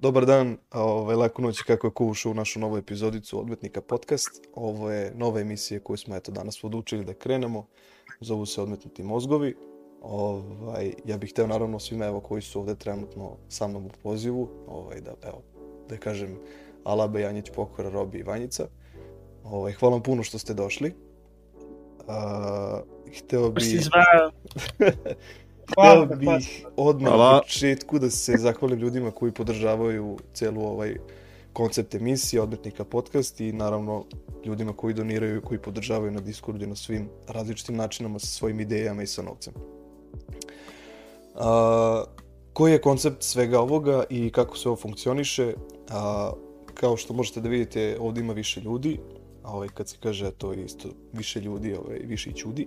Dobar dan, ovaj, laku noć kako je ko ušao u našu novu epizodicu Odmetnika podcast. Ovo je nova emisija koju smo eto danas odlučili da krenemo. Zovu se Odmetnuti mozgovi. Ovaj, ja bih hteo naravno svima evo koji su ovde trenutno sa mnom u pozivu, ovaj, da, evo, da kažem Alaba, Janjić, Pokora, Robi i Vanjica. Ovaj, hvala vam puno što ste došli. Uh, hteo Baš si bih... zvao. Hteo Hvala, bih odmah Hvala. na početku da se zahvalim ljudima koji podržavaju celu ovaj koncept emisije Odmetnika podcast i naravno ljudima koji doniraju i koji podržavaju na Discordu i na svim različitim načinama sa svojim idejama i sa novcem. A, koji je koncept svega ovoga i kako sve ovo funkcioniše? A, kao što možete da vidite, ovdje ima više ljudi, a ovaj, kad se kaže to je isto više ljudi, ovaj, više i čudi.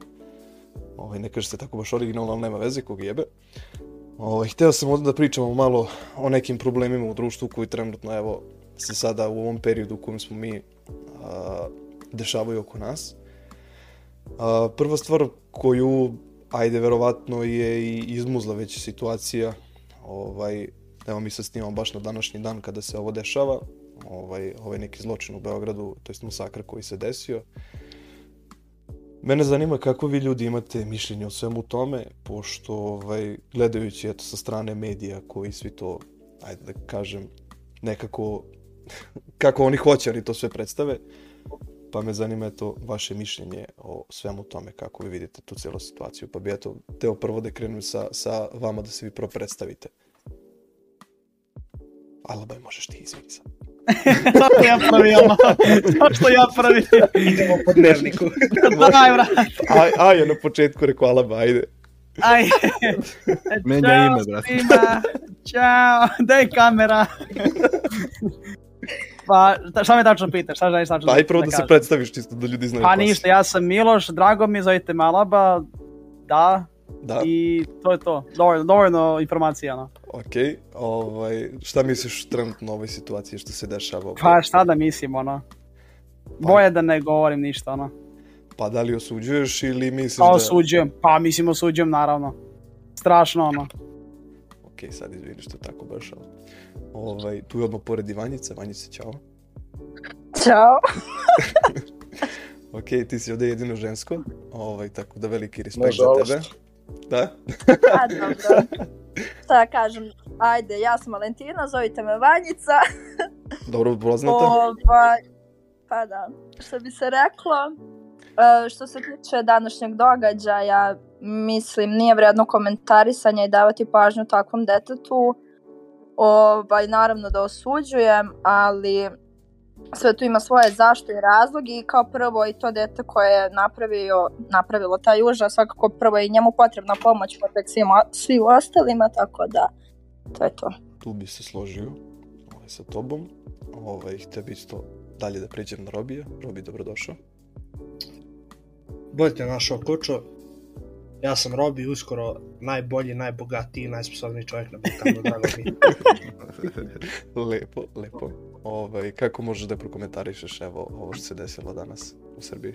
Ovaj, ne kaže se tako baš originalno, ali nema veze, kog jebe. Ovaj, hteo sam ovdje da pričamo malo o nekim problemima u društvu koji trenutno, evo, se sada u ovom periodu u kojem smo mi a, dešavaju oko nas. A, prva stvar koju, ajde, verovatno je i izmuzla već situacija, ovaj, evo mi se snimamo baš na današnji dan kada se ovo dešava, ovaj, ovaj neki zločin u Beogradu, to jest masakr koji se desio. Mene zanima kako vi ljudi imate mišljenje o svemu tome, pošto ovaj, gledajući eto, sa strane medija koji svi to, ajde da kažem, nekako kako oni hoće, oni to sve predstave, pa me zanima eto vaše mišljenje o svemu tome, kako vi vidite tu cijelu situaciju. Pa bi eto, teo prvo da krenem sa, sa vama da se vi prvo predstavite. Alabaj, možeš ti izvini sad. Šta što ja pravi, ono? Šta što ja pravi? Idemo po dnevniku. Daj, brat. Aj, aj, na početku rekao Alaba, ajde. Aj. Menja Ćao ime, brate. svima. Ćao. Daj kamera. Pa, šta- me tačno pitaš? Šta želiš tačno Pa aj prvo da se kažem? predstaviš čisto da ljudi znaju Pa ko si. ništa, ja sam Miloš, drago mi zovite me Alaba. Da, Da, i to je to. Dovoljno, dovoljno informacija, no. okej. Ovaj, šta misliš trenutno o ovoj situaciji što se dešava? Pa šta da mislim, ono. Bolje da ne govorim ništa, ono. Pa da li osuđuješ ili misliš Pa da... osuđujem, pa mislim osuđujem, naravno. Strašno, ono. Ok, sad izvini što tako baš, ali... Ovaj, tu je odmah pored Ivanjica, Vanjica, čao. Ćao. Ok, ti si ovdje jedino žensko, ovaj, tako da veliki respekt Nažalost. za tebe. Da? A, dobro. Šta kažem? Ajde, ja sam Valentina, zovite me Vanjica. Dobro poznata. Ovaj, pa da, što bi se reklo, e, što se tiče današnjeg događaja, mislim, nije vredno komentarisanja i davati pažnju takvom detetu. Ovaj, naravno da osuđujem, ali sve tu ima svoje zašto i razlogi i kao prvo i to dete koje je napravio, napravilo taj užas, svakako prvo je i njemu potrebna pomoć, tek svim, svi ostalima, tako da to je to. Tu bi se složio ovaj, sa tobom. Ovaj, htio bi isto dalje da pređem na Robija. Robi, dobrodošao. Bolje te našao kućo. Ja sam Robi, uskoro najbolji, najbogatiji, najsposobniji čovjek na Balkanu, drago mi. lepo, lepo. Ovaj, kako možeš da prokomentarišeš evo, ovo što se desilo danas u Srbiji?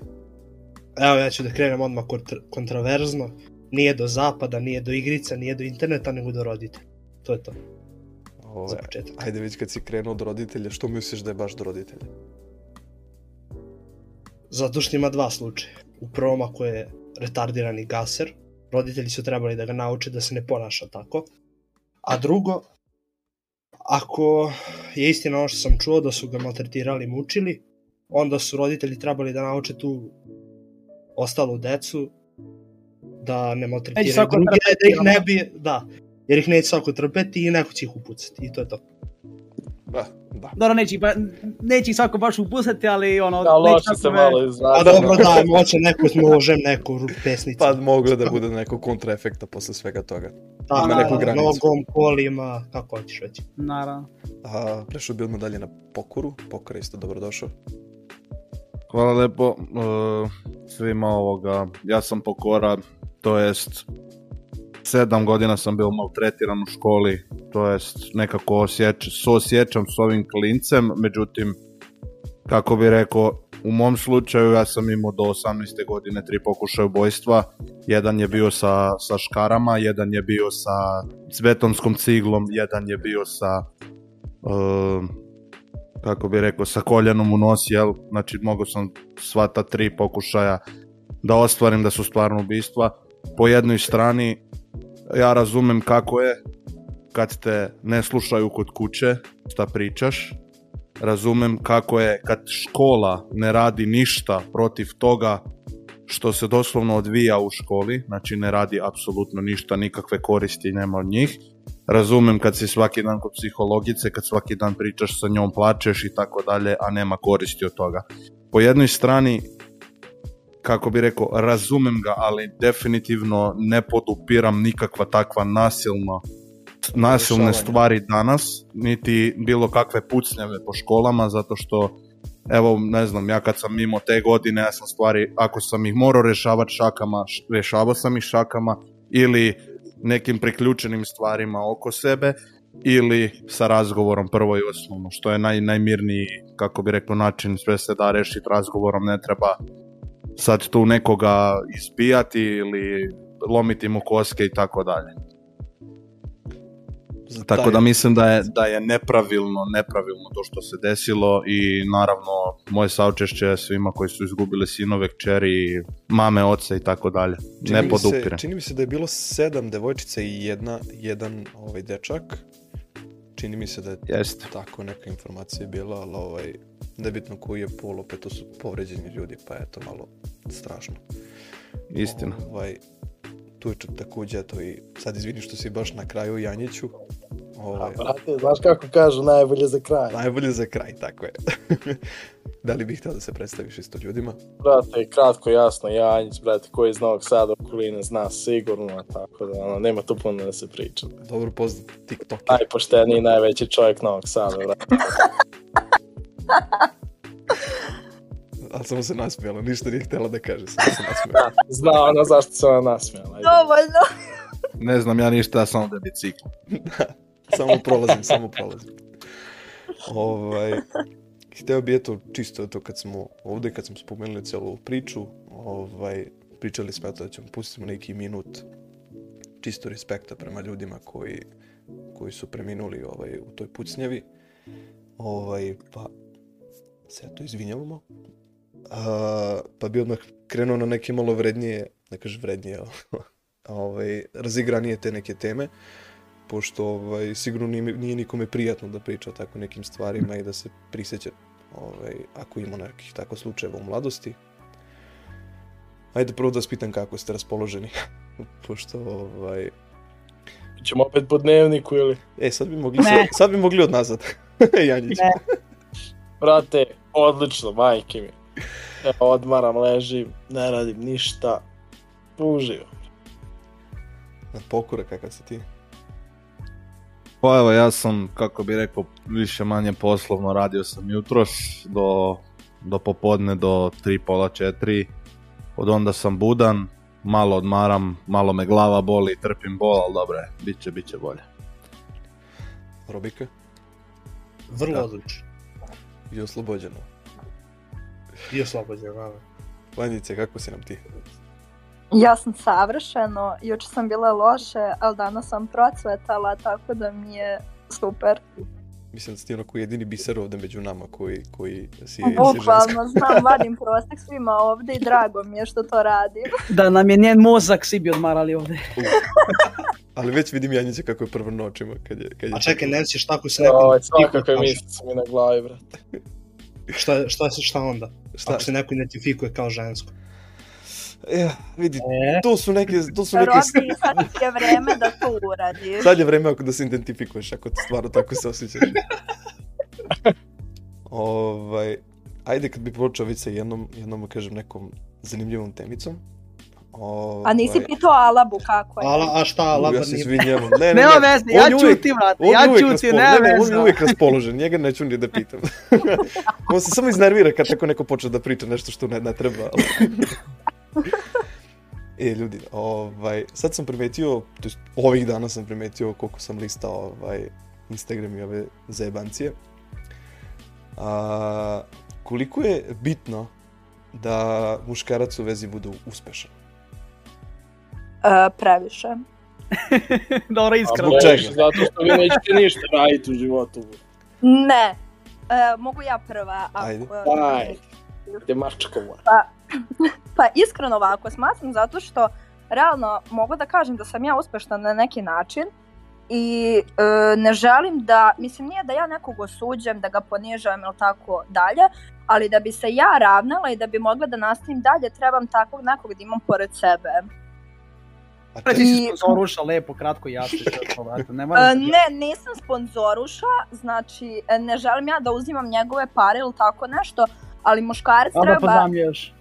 Evo ja ću da krenem odmah kontra- kontraverzno. Nije do zapada, nije do igrica, nije do interneta, nego do roditelja. To je to, za Ovaj, početak. ajde već kad si krenuo od roditelja, što misliš da je baš do roditelja? Zato što ima dva slučaja. U prvom ako je retardirani gaser, roditelji su trebali da ga nauče da se ne ponaša tako. A drugo, ako je istina ono što sam čuo da su ga maltretirali i mučili, onda su roditelji trebali da nauče tu ostalu decu da ne maltretiraju druge, trpeti, da ih ne bi, da, jer ih neće svako trpeti i neko će ih upucati i to je to. Da, da. Dobro, neće, ba, neće svako baš upustiti, ali ono... Da, loše tako se me- malo A izrazio. dobro, da, moće neko s nožem, neku pesnicu. Pa moglo da bude neko kontraefekta posle svega toga. Da, ima neku da, granicu. Nogom, kolima, kako hoćeš već. Naravno. A, prešao bi odmah dalje na Pokoru. Pokora isto dobrodošao. Hvala lepo uh, svima ovoga. Ja sam pokora, to jest sedam godina sam bio maltretiran u školi, to jest nekako osjeća, suosjećam s ovim klincem, međutim, kako bi rekao, u mom slučaju ja sam imao do 18. godine tri pokušaja ubojstva, jedan je bio sa, sa škarama, jedan je bio sa betonskom ciglom, jedan je bio sa uh, kako bi rekao, sa koljenom u nosi, jel? Znači, mogu sam sva ta tri pokušaja da ostvarim da su stvarno ubistva. Po jednoj strani, ja razumem kako je kad te ne slušaju kod kuće, šta pričaš. Razumem kako je kad škola ne radi ništa protiv toga što se doslovno odvija u školi, znači ne radi apsolutno ništa, nikakve koristi nema od njih. Razumem kad si svaki dan kod psihologice, kad svaki dan pričaš sa njom, plačeš i tako dalje, a nema koristi od toga. Po jednoj strani, kako bi rekao, razumem ga, ali definitivno ne podupiram nikakva takva nasilno nasilne stvari danas, niti bilo kakve pucnjave po školama, zato što evo, ne znam, ja kad sam mimo te godine, ja sam stvari, ako sam ih morao rešavati šakama, rešavao sam ih šakama, ili nekim priključenim stvarima oko sebe, ili sa razgovorom prvo i osnovno, što je naj, najmirniji, kako bi rekao, način, sve se da rešiti razgovorom, ne treba sad tu nekoga izbijati ili lomiti mu koske i tako dalje. Tako da mislim da je, da je nepravilno, nepravilno to što se desilo i naravno moje saučešće svima koji su izgubili sinove, kćeri, mame, oce i tako dalje. Ne podupire. Čini mi se da je bilo sedam devojčica i jedna, jedan ovaj dečak. Čini mi se da je Jeste. tako neka informacija bila, ali ovaj, nebitno koji je pol, opet to su povređeni ljudi, pa je to malo strašno. Istina. Ovaj, tu je takođe, to i sad izvini što si baš na kraju Janjiću. Ovaj, A, brate, znaš kako kažu, najbolje za kraj. najbolje za kraj, tako je. da li bih htio da se predstaviš isto ljudima? Brate, kratko, jasno, Janjić, brate, koji iz Novog Sada okoline zna sigurno, tako da, ono, nema tu puno da se priča. Dobro poznat TikToker. Najpošteniji, najveći čovjek Novog Sada, brate. Ali samo se nasmijala, ništa nije htjela da kaže, samo se nasmijala. Zna ono zašto se ona nasmijala. Dovoljno. Ne znam ja ništa, ja samo da bicikl. samo prolazim, samo prolazim. Ovaj, hteo bi eto čisto to kad smo ovde, kad smo spomenuli celu priču, ovaj, pričali smo eto da ćemo pustimo neki minut čisto respekta prema ljudima koji, koji su preminuli ovaj, u toj pucnjevi. Ovaj, pa se eto izvinjavamo. A, pa bi odmah krenuo na neke malo vrednije, ne kažem vrednije, ovaj, razigranije te neke teme pošto ovaj, sigurno nije, nije nikome prijatno da priča o tako nekim stvarima i da se priseća ovaj, ako ima nekih tako slučajeva u mladosti. Ajde prvo da vas pitam kako ste raspoloženi, pošto ovaj... Ćemo opet po dnevniku ili? E, sad bi mogli, sad, sad bi mogli od nazad. Janjić. Ne. Brate, odlično, majke mi. Evo, odmaram, ležim, ne radim ništa. Uživo. Na pokura kakav si ti. Pa evo, ja sam, kako bi rekao, više manje poslovno radio sam jutros do, do popodne do 3, pola 4. Od onda sam budan, malo odmaram, malo me glava boli, trpim bol, ali dobro je, bit će, bit će bolje. Robika Vrlo Da. odlično. i oslobođeno. I oslobođen, naravno. Vanjice, kako si nam ti? Ja sam savršeno, juče sam bila loše, ali danas sam procvetala, tako da mi je super. Mislim da si ti onako jedini biser ovde među nama koji, koji si, si ženska. Bukvalno znam, vadim prostek svima ovde i drago mi je što to radim. Da nam je njen mozak svi bi odmarali ovde. Ali već vidim Janjića kako je prvo na očima kad je... Kad je A čekaj, ne ćeš tako se nekom... Oj, svakakve misli su mi na glavi, brate. Šta, šta, šta onda? Šta? Ako se neko identifikuje kao žensko. E, vidi, E, to su neke, to su neke... Robi, sad ti je vreme da to uradiš. Sad je vreme ako da se identifikuješ, ako ti stvarno tako se osjećaš. ovaj, ajde kad bi počeo već sa jednom, jednom, da kažem, nekom zanimljivom temicom. Ovaj, A nisi pitao Alabu kako je? Ala, a šta, Alaba ja nije... izvinjavam. Ne, ne, nema ne. veze, on ja brate, on je ja raspoložen. nema Ne, ne, on je uvijek raspoložen, njega neću ni da pitam. on se samo iznervira kad tako neko počne da priča nešto što ne, ne treba. ali- e, ljudi, ovaj, sad sam primetio, to jest ovih dana sam primetio koliko sam listao ovaj, Instagram i ove zajebancije. A, koliko je bitno da muškarac u vezi bude uspešan? E, previše. Dobro, A iskreno. Zbog čega? Zato što vi nećete ništa raditi u životu. Ne. E, mogu ja prva. Ako, Ajde. Aj. Gde mačkova. Pa iskreno ovako, smatram zato što realno mogu da kažem da sam ja uspešna na neki način i e, ne želim da, mislim nije da ja nekog osuđujem, da ga ponižavam ili tako dalje, ali da bi se ja ravnala i da bi mogla da nastavim dalje, trebam takvog nekog da imam pored sebe. A Ti te, si sponzoruša lepo, kratko i jasno. Ne E, ti- ne, nisam sponzoruša, znači e, ne želim ja da uzimam njegove pare ili tako nešto, ali muškarac Onda treba, pozamljaš.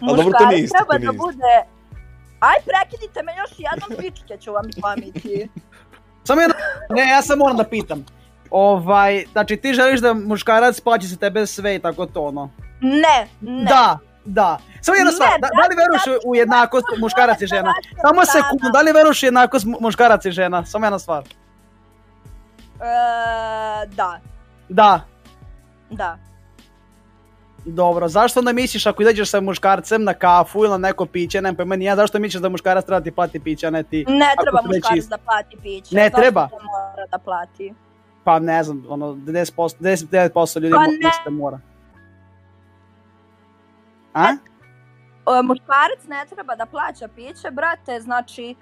A dobro, to nije isto, to treba nije da bude... Aj, prekidite me još jednom, pičke ću vam pamiti. Samo jedno, ne, ja sam moram da pitam. Ovaj, znači ti želiš da muškarac plaći za tebe sve i tako to ono. Ne, ne. Da, da. Samo jedna Ne, stvar, da, da li veruješ u jednakost muškarac i žena? Samo sekundu, da li veruješ u jednakost mu- muškarac i žena? Samo jedna stvar. E, da, Da. Da. Dobro, zašto onda misliš ako izađeš sa muškarcem na kafu ili na neko piće, nema pojma ja, zašto misliš da muškarac treba ti plati piće, a ne ti? Ne treba muškarac isti. da plati piće. Ne Zašto treba? mora da plati. Pa ne znam, ono, 10%, 99% ljudi Pa mo- ne. da mora. A? E, muškarac ne treba da plaća piće, brate, znači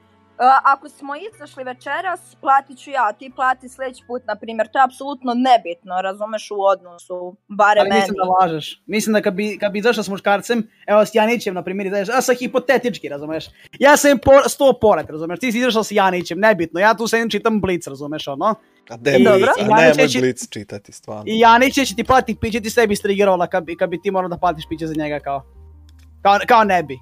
ako smo izašli večeras, platit ću ja, ti plati sledeći put, na primjer, to je apsolutno nebitno, razumeš u odnosu, bare Ali meni. mislim da lažeš. Mislim da kad bi, kad bi izašla s muškarcem, evo s Janićem, na primjer, izađeš, a sa hipotetički, razumeš? Ja sam por, sto pored, razumeš? Ti si izašla s Janićem, nebitno, ja tu sedim čitam blic, razumeš, ono? a Blic, i a nemoj će- Blic čitati, stvarno. I Janić će ti plati piće, ti sebi strigirala kad bi, kad bi ti morao da platiš piće za njega kao. Kao, kao ne bi.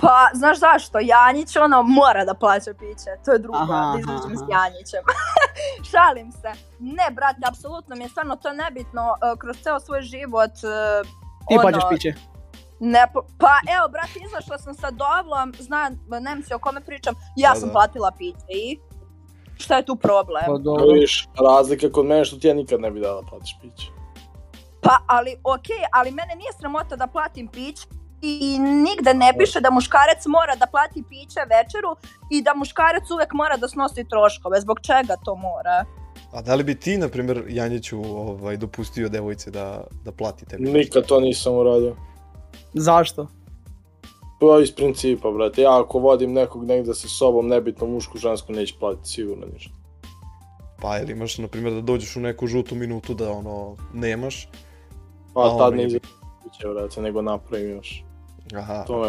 Pa, znaš zašto? Janjić, ono, mora da plaća piće. To je drugo, Aha, da izađem s. Janjićem. Šalim se. Ne, brate, apsolutno mi je stvarno to nebitno. uh, kroz ceo svoj život... uh, Ti ono, plaćaš piće. Ne, pa evo, brate, izašla sam sa Dovlom, zna, Nemci o kome pričam, ja Da, sam da. platila piće i... Šta je tu problem? Pa Da dobro. vidiš, razlika kod mene što ti ja nikad ne bi dala platiš piće. Pa, ali, okej, ali mene nije sramota da platim piće i, nigde ne piše da muškarac mora da plati piće večeru i da muškarac uvek mora da snosi troškove. Zbog čega to mora? A da li bi ti, na primjer, Janjiću, ovaj, dopustio devojci da, da plati tebi? Nikad to nisam uradio. Zašto? To je iz principa, brate. Ja ako vodim nekog negde sa sobom, nebitno mušku, žensku, neće platiti sigurno ništa. Pa ili imaš, na primjer, da dođeš u neku žutu minutu da ono, nemaš. Pa tad ovaj, ne izađe piće, brate, nego napravim još. Aha, To me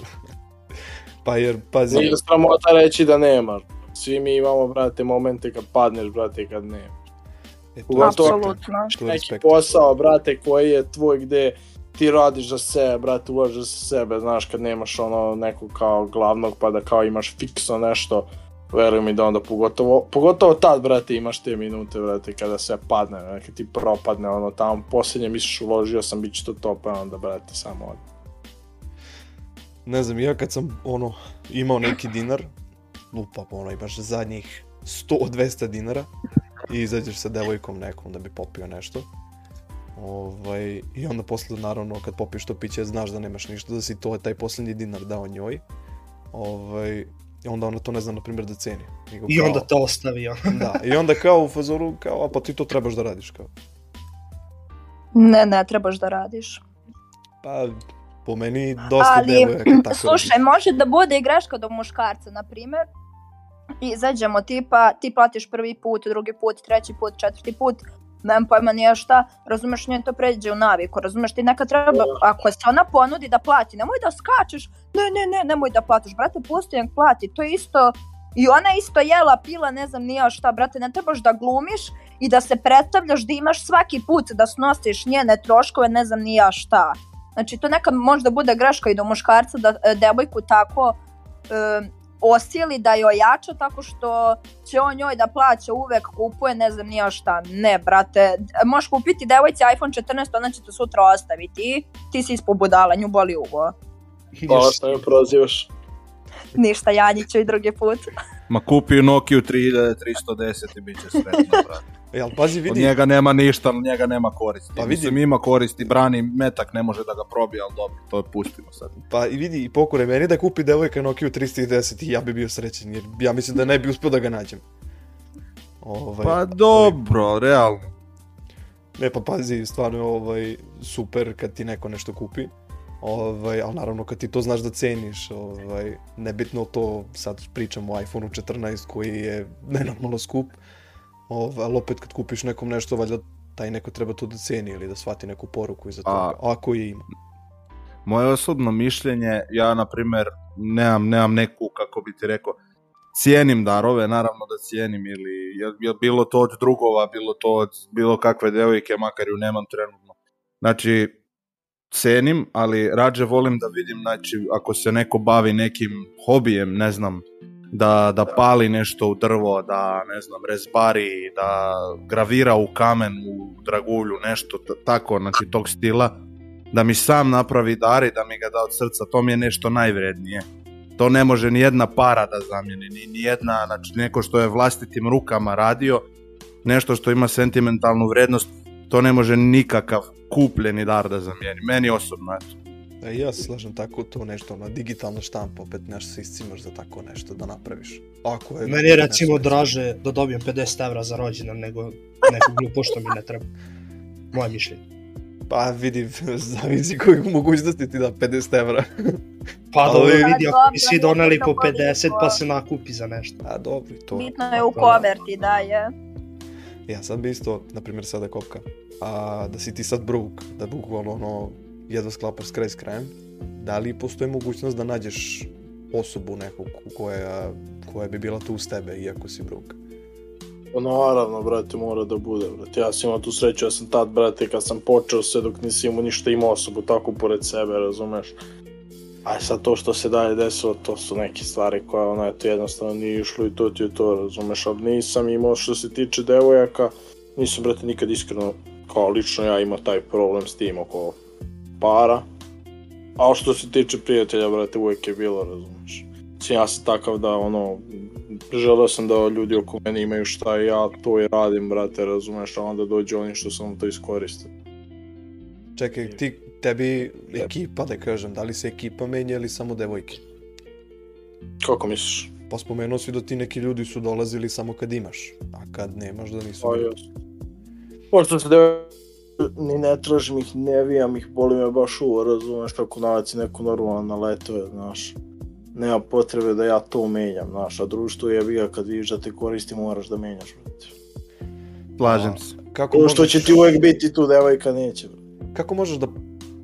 pa jer, pazi, Nije sramota reći da nemaš. Svi mi imamo, brate, momente kad padneš, brate, kad ne. e, to je Apsolutno. to je Neki posao, brate, koji je tvoj gde ti radiš za sebe, brate, ulažeš za sebe, znaš, kad nemaš ono nekog kao glavnog, pa da kao imaš fiksno nešto, veruj mi da onda pogotovo, pogotovo tad, brate, imaš te minute, brate, kada sve padne, kada ti propadne, ono, tamo posljednje misliš uložio sam, bit će to to, pa onda, brate, samo od. Ne znam, ja kad sam, ono, imao neki dinar, lupa, ono, imaš zadnjih 100-200 dinara i izađeš sa devojkom nekom da bi popio nešto. Ovaj, I onda posle, naravno, kad popiješ to piće, znaš da nemaš ništa, da si to taj posljednji dinar dao njoj. Ovaj, i onda ona to ne zna, na primjer, da ceni. Nego I kao- onda te ostavio. Da, i onda kao u fazoru, kao, a pa ti to trebaš da radiš, kao. Ne, ne trebaš da radiš. Pa, po meni dosta Ali, devojaka tako Slušaj, radi. može da bude i greška do muškarca, na primjer. Izađemo tipa, ti platiš prvi put, drugi put, treći put, četvrti put, nemam pojma nije šta, razumeš, nije to pređe u naviku, razumeš, ti neka treba, ako se ona ponudi da plati, nemoj da skačeš, ne, ne, ne, nemoj da platiš, brate, pusti nek plati, to je isto, i ona isto jela, pila, ne znam nije šta, brate, ne trebaš da glumiš i da se predstavljaš da imaš svaki put da snosiš njene troškove, ne znam nije šta. Znači, to nekad možda bude greška i do muškarca da e, devojku tako e, osili da je ojača tako što će on njoj da plaća uvek kupuje ne znam nija šta. Ne, brate, možeš kupiti devojci iPhone 14, ona će te sutra ostaviti. Ti si ispod budala, nju boli uvo. Hvala što me prozivaš. Ništa, Janjiću i drugi put. Ma kupio Nokia 3310 i bit će sretno, brate. Ali pazi, Od vidi, njega nema ništa, od njega nema koristi. Pa vidi. Mislim, ima koristi, brani metak, ne može da ga probije, ali dobro, to pustimo sad. pa i vidi, i pokore meni da kupi devojka Nokia 310 i ja bi bio srećen, jer ja mislim da ne bi uspio da ga nađem. Ovaj, Pa dobro, realno. Ne, pa pazi, stvarno je ovaj, super kad ti neko nešto kupi. Ovaj, ali naravno kad ti to znaš da ceniš, ovaj, nebitno to, sad pričamo o iPhone 14 koji je nenormalno skup, ovaj, ali opet kad kupiš nekom nešto, valjda taj neko treba to da ceni ili da shvati neku poruku iza toga, ako je ima. Moje osobno mišljenje, ja na primer nemam, nemam neku, kako bi ti rekao, cijenim darove, naravno da cijenim ili je, je bilo to od drugova, bilo to od bilo kakve devojke, makar ju nemam trenutno. Znači, cenim, ali rađe volim da vidim, znači, ako se neko bavi nekim hobijem, ne znam, da, da pali nešto u drvo, da, ne znam, rezbari, da gravira u kamen, u dragulju, nešto tako, znači, tog stila, da mi sam napravi dar i da mi ga da od srca, to mi je nešto najvrednije. To ne može ni jedna para da zamijeni, ni, ni jedna, znači neko što je vlastitim rukama radio, nešto što ima sentimentalnu vrednost, to ne može nikakav kupljeni dar da zamijeni. Meni osobno, eto. E, ja se slažem tako to nešto, ona digitalna štampa, opet nešto se iscimaš za tako nešto da napraviš. Ako je Meni je nešto recimo recimo- draže da dobijem 50 evra za rođendan nego neku glupo što mi ne treba. Moje mišljenje. Pa vidi, zavisi koju mogućnosti ti da 50 evra. Pa Ali- dobro, vidi, Pa ako mi dobro, svi doneli po 50 pa se nakupi za nešto. A dobro, to. Bitno je u Pa da. koverti da je. Ja sad bi isto, na primjer sada kopka, a da si ti sad bruk, da bukvalno ono, jedva sklapaš kraj s krajem, da li postoji mogućnost da nađeš osobu nekog koja, koja bi bila tu uz tebe, iako si bruk? Pa naravno, brate, mora da bude, brate. Ja sam imao tu sreću, ja sam tad, brate, kad sam počeo sve dok nisi imao ništa imao osobu tako pored sebe, razumeš? A sad to što se dalje desilo, to su neke stvari koje, ono, eto, jednostavno nije išlo i to ti je to, razumeš? Ali nisam imao, što se tiče devojaka, nisam, brate, nikad iskreno, kao lično ja imao taj problem s tim oko para. A što se tiče prijatelja, brate, uvek je bilo, razumeš? Mislim, ja sam takav da, ono, želeo sam da ljudi oko mene imaju šta i ja to i radim, brate, razumeš, a onda dođe oni što samo to iskoriste. Čekaj, ti, tebi ekipa, da kažem, da li se ekipa menja ili samo devojke? Kako misliš? Pa spomenuo si da ti neki ljudi su dolazili samo kad imaš, a kad nemaš da nisu Pa jasno. Pošto se deve... ni ne tražim ih, ne vijam ih, boli me baš uvo, razumeš, kako nalazi neko normalno na letove, znaš. Nema potrebe da ja to menjam, znaš, a društvo je bija kad vidiš da te koristi, moraš da menjaš, brate. Slažem se. Kako To što možeš, će ti uvek biti tu, devojka neće, brate. kako možeš da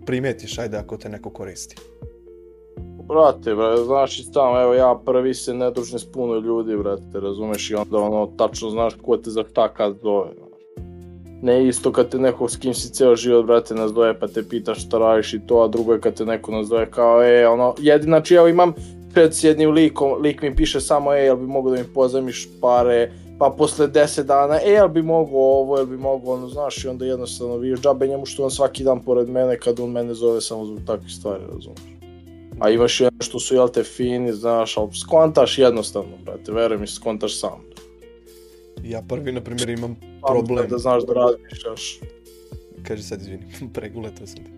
primetiš, ajde, ako te neko koristi? Brate, brate, znaš i sam, evo ja prvi se ne družim s puno ljudi, brate, razumeš, i onda ono, tačno znaš ko te za šta kad zove. Ne isto kad te neko s kim si ceo život, brate, nazove pa te pita šta radiš i to, a drugo je kad te neko nazove kao, e, ono, jedin, znači, evo imam pred s jednim likom, lik mi piše samo, e, jel bi mogo da mi pozajmiš pare, pa posle 10 dana, e, jel bi mogo ovo, jel bi mogo ono, znaš, i onda jednostavno vidiš džabe njemu što on svaki dan pored mene kad on mene zove samo zbog takvih stvari, razumeš. A imaš ono što su, jel te, fini, znaš, ali skontaš jednostavno, brate, veruj mi, skontaš sam. Ja prvi, na primjer, imam problem. Da znaš da razmišljaš. Kaži sad, izvini, preguletao sam te.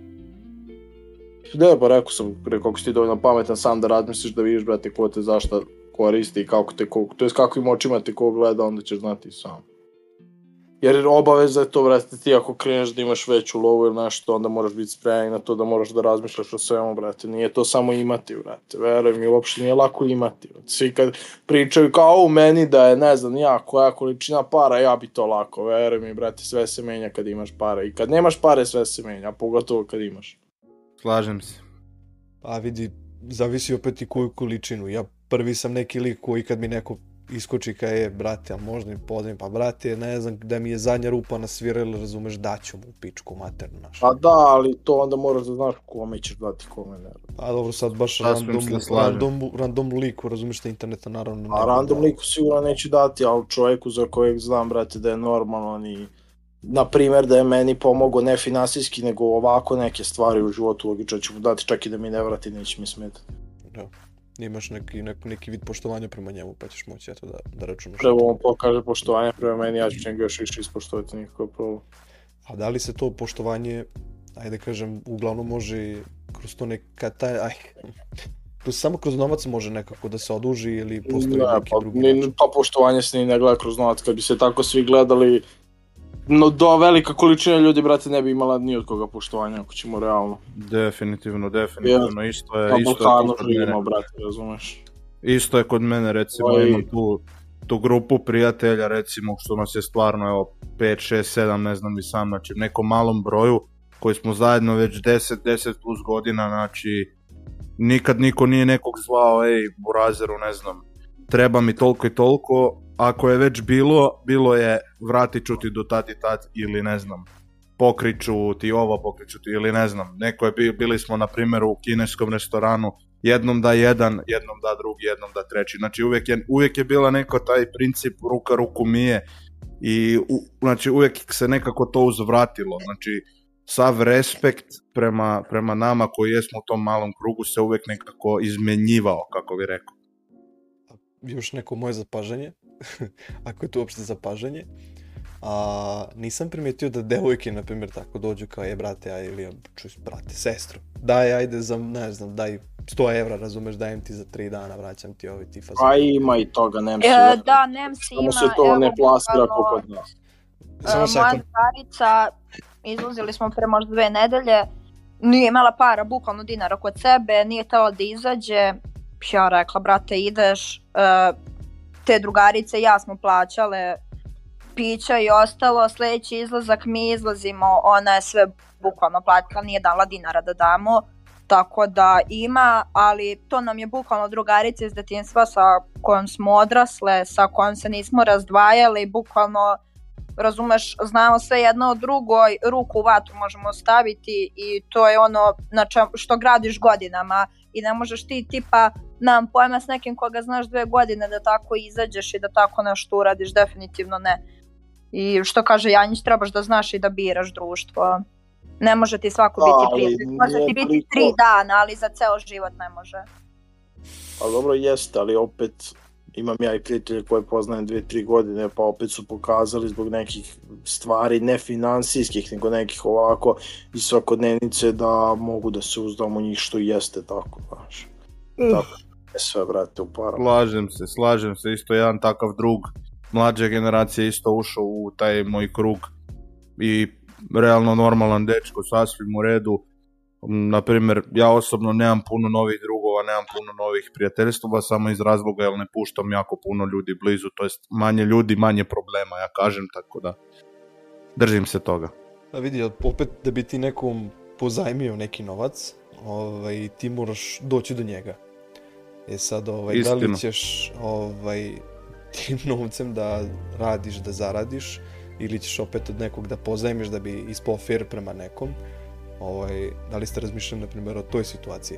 Ne, pa rekao sam, rekao ako si ti dovoljno pametan sam da razmisliš da vidiš, brate, ko te zašta koristi i kako te ko, to jest kakvim očima te ko gleda, onda ćeš znati sam. Jer obaveza je to, brate, ti ako kreneš da imaš veću lovu ili nešto, onda moraš biti spreman na to da moraš da razmišljaš o svemu, brate. Nije to samo imati, brate. Veruj mi, uopšte nije lako imati. Brate. Svi kad pričaju kao u meni da je, ne znam, ja, koja količina para, ja bi to lako. Veruj mi, brate, sve se menja kad imaš pare. I kad nemaš pare, sve se menja, pogotovo kad imaš. Slažem se. A vidi, zavisi opet i koju količinu. Ja prvi sam neki lik koji kad mi neko iskoči ka je, brate, a možda mi pozivim, pa brate, ne znam, da mi je zadnja rupa nasvirala, razumeš, daću mu u pičku maternu našu. Pa da, ali to onda moraš da znaš kome ćeš dati, kome ne. A dobro, sad baš Sasvim random, random, random liku, razumeš, na interneta naravno. A random da- liku sigurno neće dati, ali čovjeku za kojeg znam, brate, da je normalan i na primjer da je meni pomogao ne finansijski, nego ovako neke stvari u životu, logično ću mu dati čak i da mi ne vrati, neće mi smetati. Da. Imaš neki, neki, neki vid poštovanja prema njemu, pa ćeš moći eto da, da računaš. Prvo on pokaže poštovanje prema meni, ja ću njega još više ispoštovati nikakav problem. A da li se to poštovanje, ajde da kažem, uglavnom može kroz to neka taj, aj, kroz, samo kroz novac može nekako da se oduži ili postoji Ne, neki pa, drugi način? to poštovanje se ni ne gleda kroz novac, kad bi se tako svi gledali, no do velika količina ljudi, brate, ne bi imala ni od koga poštovanja, ako ćemo realno. Definitivno, definitivno, isto je, isto je kod mene. živimo, brate, razumeš? Isto je kod mene, recimo, Oj. imam tu, tu grupu prijatelja, recimo, što nas je stvarno, evo, 5, 6, 7, ne znam ni sam, znači, nekom malom broju, koji smo zajedno već 10, 10 plus godina, znači, nikad niko nije nekog zvao, ej, burazeru, ne znam, treba mi toliko i toliko, ako je već bilo, bilo je vratit ću ti do tad i tad, ili ne znam, pokriću ti ovo, pokriću ti, ili ne znam, neko je, bi- bili smo, na primjer, u kineskom restoranu, jednom da jedan, jednom da drugi, jednom da treći. Znači uvijek je, uvijek je bila neko taj princip ruka ruku mije i u, znači uvijek se nekako to uzvratilo. Znači sav respekt prema, prema nama koji jesmo u tom malom krugu se uvijek nekako izmenjivao, kako bi rekao. Još neko moje zapažanje, ako je to uopšte zapažanje, a nisam primetio da devojke, na primjer, tako dođu kao je, brate, aj, ili čuj, brate, sestro, daj, ajde, za, ne znam, daj 100 evra, razumeš, dajem ti za 3 dana, vraćam ti ovaj ti fazon. Pa ima i toga, nem se. E, da, Nemci Samo ima, se to ne evo, plasira bukvalno, kao kod nas. E, Samo moja sekund. drugarica, izlazili smo pre možda dve nedelje, nije imala para, bukvalno dinara kod sebe, nije htjela da izađe, ja rekla, brate, ideš, E, te drugarice i ja smo plaćale pića i ostalo, sljedeći izlazak mi izlazimo, ona je sve bukvalno platila, nije dala dinara da damo, tako da ima, ali to nam je bukvalno drugarica iz detinjstva sa kojom smo odrasle, sa kojom se nismo razdvajali, bukvalno razumeš, znamo sve jedno o drugoj, ruku u vatru možemo staviti i to je ono na čem, što gradiš godinama i ne možeš ti tipa nam pojma s nekim koga znaš dve godine da tako izađeš i da tako nešto uradiš, definitivno ne. I što kaže Janjić, trebaš da znaš i da biraš društvo. Ne može ti svako Da, biti prijatelj. Može ti biti tri dana, ali za ceo život ne može. Pa dobro jeste, ali opet imam ja i prijatelje koje poznajem dve, tri godine, pa opet su pokazali zbog nekih stvari, ne finansijskih, nego nekih ovako i svakodnevnice da mogu da se uzdam u njih što jeste tako, znaš. Tako, sve, brate, u parama. Slažem se, slažem se, isto jedan takav drug mlađe generacije isto ušao u taj moj krug i realno normalan dečko, sasvim u redu. Na primjer, ja osobno nemam puno novih drugova, nemam puno novih prijateljstava, samo iz razloga jer ne puštam jako puno ljudi blizu, to jest manje ljudi, manje problema, ja kažem, tako da držim se toga. A vidi, opet da bi ti nekom pozajmio neki novac, ovaj, ti moraš doći do njega. E sad, ovaj, da Istina. li ćeš ovaj, tim novcem da radiš, da zaradiš, ili ćeš opet od nekog da pozajmiš da bi ispao fair prema nekom, ovaj, da li ste razmišljali, na primjer, o toj situaciji?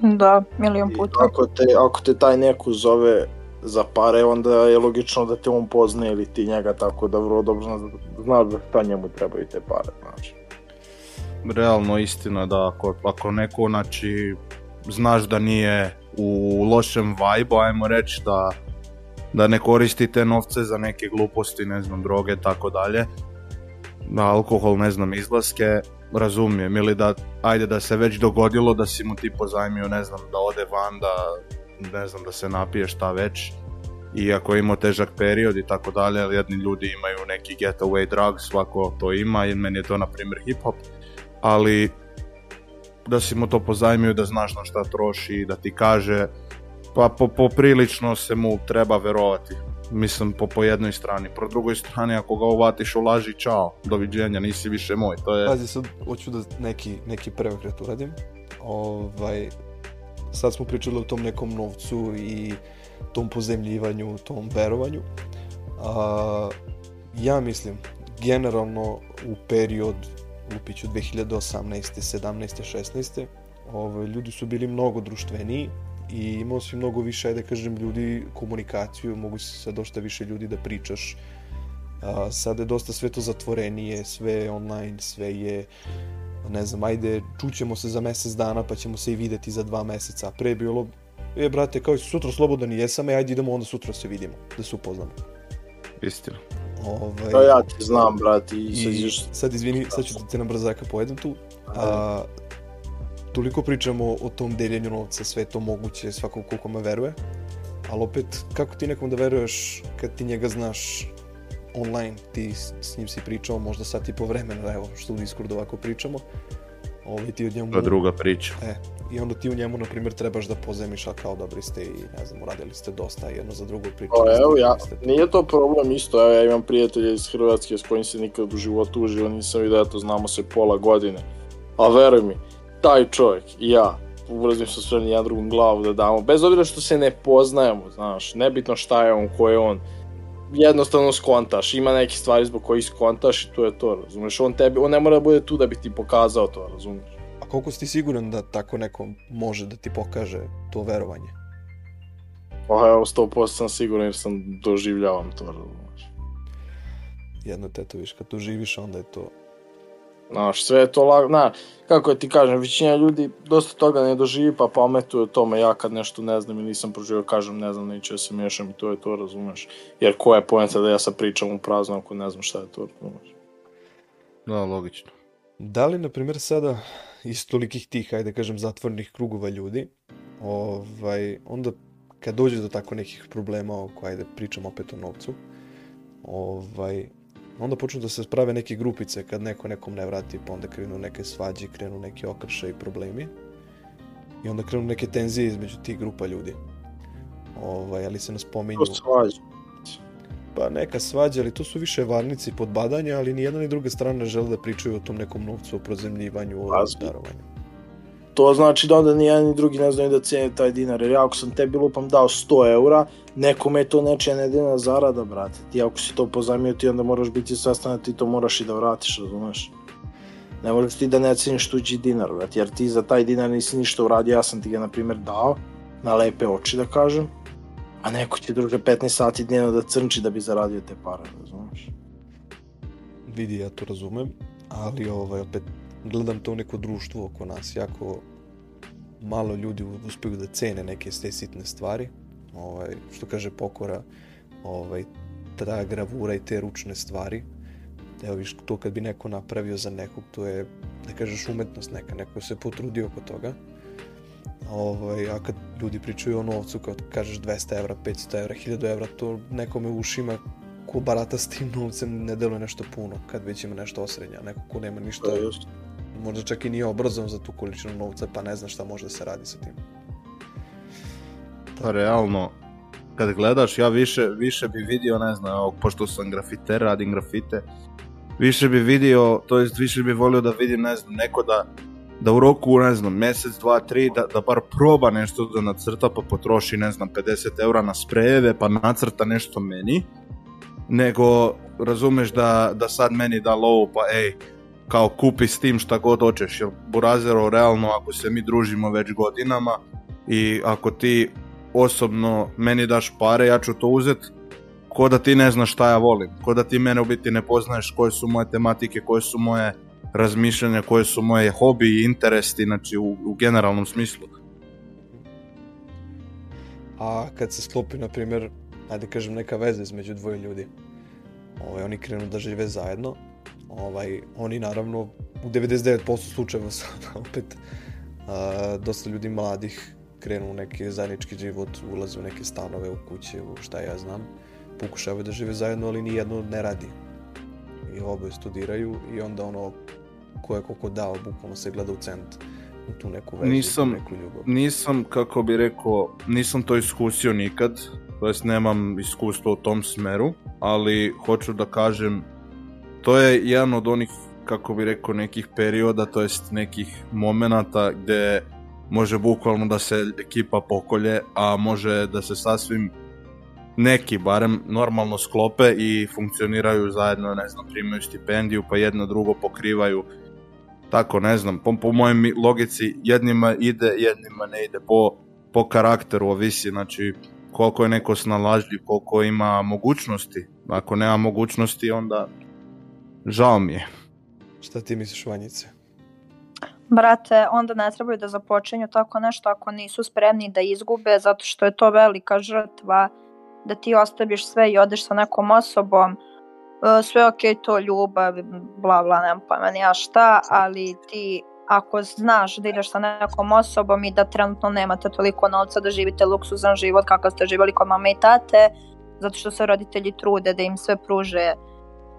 Da, milion I puta. ako te, ako te taj neko zove za pare, onda je logično da te on poznaje ili ti njega, tako da vrlo dobro znaš, znaš da šta njemu trebaju te pare, znači. realno istina da ako, ako neko znači znaš da nije u lošem vibe ajmo reći da, da ne koristi te novce za neke gluposti, ne znam, droge, tako dalje, da alkohol, ne znam, izlaske, razumijem, ili da, ajde da se već dogodilo da si mu ti pozajmio, ne znam, da ode van, da, ne znam, da se napije šta već, i ako je imao težak period i tako dalje, ali jedni ljudi imaju neki getaway drug, svako to ima i meni je to na primjer hip hop, ali da si mu to pozajmio da znaš na šta troši da ti kaže pa po, poprilično se mu treba verovati mislim po, po jednoj strani po drugoj strani ako ga uvatiš u laži čao doviđenja nisi više moj to je Pazi, sad hoću da neki, neki preokret uradim. Ovaj, sad smo pričali o tom nekom novcu i tom pozemljivanju, tom verovanju. A, ja mislim, generalno u period Lupiću 2018. 17. 16. Ovaj, ljudi su bili mnogo društveniji i imao si mnogo više, ajde da kažem, ljudi komunikaciju, mogu si sa dosta više ljudi da pričaš. A, sada je dosta sve to zatvorenije, sve je online, sve je ne znam, ajde, čućemo se za mesec dana pa ćemo se i videti za dva meseca. Pre je bilo, e brate, kao si sutra slobodan i jesam, e, ajde idemo onda sutra se vidimo, da se upoznamo. istina Ovaj, To ja ti znam, brate, i sad I još... sad izvini, sad ću da te na brzaka pojedem tu. A, toliko pričamo o tom deljenju novca, sve to moguće, svako koliko me veruje, ali opet, kako ti nekom da veruješ kad ti njega znaš online, ti s, njim si pričao možda sat i po vremena, evo, što u Discordu ovako pričamo, ovaj, ti od njemu... To je druga priča. E, i onda ti u njemu, na primjer, trebaš da pozemiš, a kao dobri ste i, ne znam, uradili ste dosta jedno za drugo pričali. Pa ste, evo ja, ste- nije to problem isto, evo ja imam prijatelja iz Hrvatske s kojim se nikad u životu uživo nisam vidio, eto znamo se pola godine. A veruj mi, taj čovjek i ja, ulazim sa sve jedan drugom glavu da damo, bez obzira što se ne poznajemo, znaš, nebitno šta je on, ko je on, jednostavno skontaš, ima neke stvari zbog kojih skontaš i to je to, razumeš, on tebi, on ne mora da bude tu da bi ti pokazao to, razumeš. Koliko si ti siguran da tako neko može da ti pokaže to verovanje? Pa evo, 100% sam siguran jer sam doživljavam to, razumeš. Jedno te to viš, kad tu živiš, onda je to... Znaš, sve je to lagano, na, kako ti kažem, većina ljudi dosta toga ne doživi pa pametuje o tome, ja kad nešto ne znam i nisam proživio, kažem ne znam, neću da se miješam i to je to, razumeš. Jer koja je poenta da ja sad pričam u prazno ako ne znam šta je to, razumeš. Da, logično. Da li, na primjer, sada iz tolikih tih, ajde da kažem, zatvornih krugova ljudi, ovaj, onda kad dođe do tako nekih problema, oko, ajde, pričam opet o novcu, ovaj, onda počnu da se sprave neke grupice kad neko nekom ne vrati, pa onda krenu neke svađe, krenu neki okršaj i problemi. I onda krenu neke tenzije između tih grupa ljudi. Ovaj, ali se ne spominju... To svađa. Pa neka svađa, ali to su više varnici podbadanja, ali ni jedna ni druga strana ne žele da pričaju o tom nekom novcu, o prozemljivanju, o darovanju. To znači da onda ni jedan ni drugi ne znaju da cijene taj dinar, jer ja ako sam tebi lupam dao 100 eura, nekome je to nečija nedeljna zarada, brate. Ti ako si to pozajmio, ti onda moraš biti svestan da ti to moraš i da vratiš, razumeš? Ne možeš ti da ne ceniš tuđi dinar, brate, jer ti za taj dinar nisi ništa uradio, ja sam ti ga, na primjer, dao, na lepe oči, da kažem, a neko će druže 15 sati dnevno da crnči da bi zaradio te pare, razumeš? Vidi, ja to razumem, ali ovaj, opet gledam to neko društvo oko nas, jako malo ljudi uspeju da cene neke te sitne stvari, ovaj, što kaže pokora, ovaj, ta gravura i te ručne stvari. Evo viš, to kad bi neko napravio za nekog, to je, da kažeš, umetnost neka, neko se potrudio oko toga. Ovaj, a kad ljudi pričaju o novcu, kao kažeš 200 evra, 500 evra, 1000 evra, to nekome u ušima ko barata s tim novcem ne deluje nešto puno, kad već ima nešto osrednja, neko ko nema ništa, To je just. možda čak i nije obrazovan za tu količinu novca, pa ne zna šta može da se radi sa tim. Pa realno, kad gledaš, ja više, više bi vidio, ne znam, evo, pošto sam grafiter, radim grafite, više bi vidio, to jest više bi volio da vidim, ne znam, neko da, da u roku, ne znam, mjesec, dva, tri, da, da bar proba nešto da nacrta, pa potroši, ne znam, 50 eura na sprejeve, pa nacrta nešto meni, nego, razumeš da, da sad meni da lovu, pa ej, kao kupi s tim šta god hoćeš, jer Burazero, realno, ako se mi družimo već godinama, i ako ti osobno meni daš pare, ja ću to uzet ko da ti ne znaš šta ja volim, ko da ti mene u biti ne poznaješ koje su moje tematike, koje su moje razmišljanja, koje su moje hobi i interesi, znači u, u generalnom smislu. A kad se sklopi, na primjer, ajde kažem, neka veza između dvoje ljudi, ovaj, oni krenu da žive zajedno, ovaj, oni naravno u 99% slučajeva sada opet a, dosta ljudi mladih krenu u neki zajednički život, ulaze u neke stanove, u kuće, u šta ja znam, pokušavaju da žive zajedno, ali ni jedno ne radi. I oboje studiraju i onda ono, ko je koliko dao, bukvalno se gleda u cent u tu neku vezu, Nisam- neku ljubav. Nisam, kako bi rekao, nisam to iskusio nikad, to jest nemam iskustvo u tom smeru, ali hoću da kažem, to je jedan od onih, kako bi rekao, nekih perioda, to jest nekih momenata gde može bukvalno da se ekipa pokolje, a može da se sasvim neki barem normalno sklope i funkcioniraju zajedno, ne znam, primaju stipendiju pa jedno drugo pokrivaju tako ne znam, po, po mojem logici jednima ide, jednima ne ide, po, po karakteru ovisi, znači koliko je neko snalažljiv, koliko ima mogućnosti, ako nema mogućnosti onda žao mi je. Šta ti misliš, Vanjice? Brate, onda ne trebaju da započinju tako nešto ako nisu spremni da izgube, zato što je to velika žrtva, da ti ostaviš sve i odeš sa nekom osobom, sve ok, to ljubav, bla bla, nemam pojma ni ja šta, ali ti ako znaš da ideš sa nekom osobom i da trenutno nemate toliko novca da živite luksuzan život kakav ste živjeli kod mame i tate, zato što se roditelji trude da im sve pruže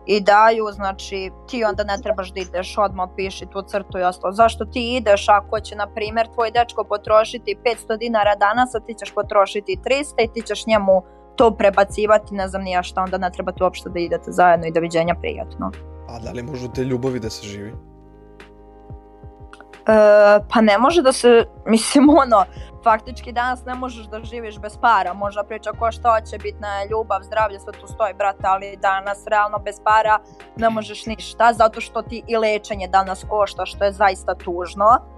i daju, znači ti onda ne trebaš da ideš odmah piši tu crtu i ostalo. Zašto ti ideš ako će, na primjer, tvoj dečko potrošiti 500 dinara danas, a ti ćeš potrošiti 300 i ti ćeš njemu to prebacivati, ne znam nija šta, onda ne trebate uopšte da idete zajedno i doviđenja prijatno. A da li može te ljubavi da se živi? E, pa ne može da se, mislim ono, faktički danas ne možeš da živiš bez para, možda priča ko šta hoće, bitna je ljubav, zdravlje, sve tu stoji, brate, ali danas realno bez para ne možeš ništa, zato što ti i lečenje danas košta, što je zaista tužno.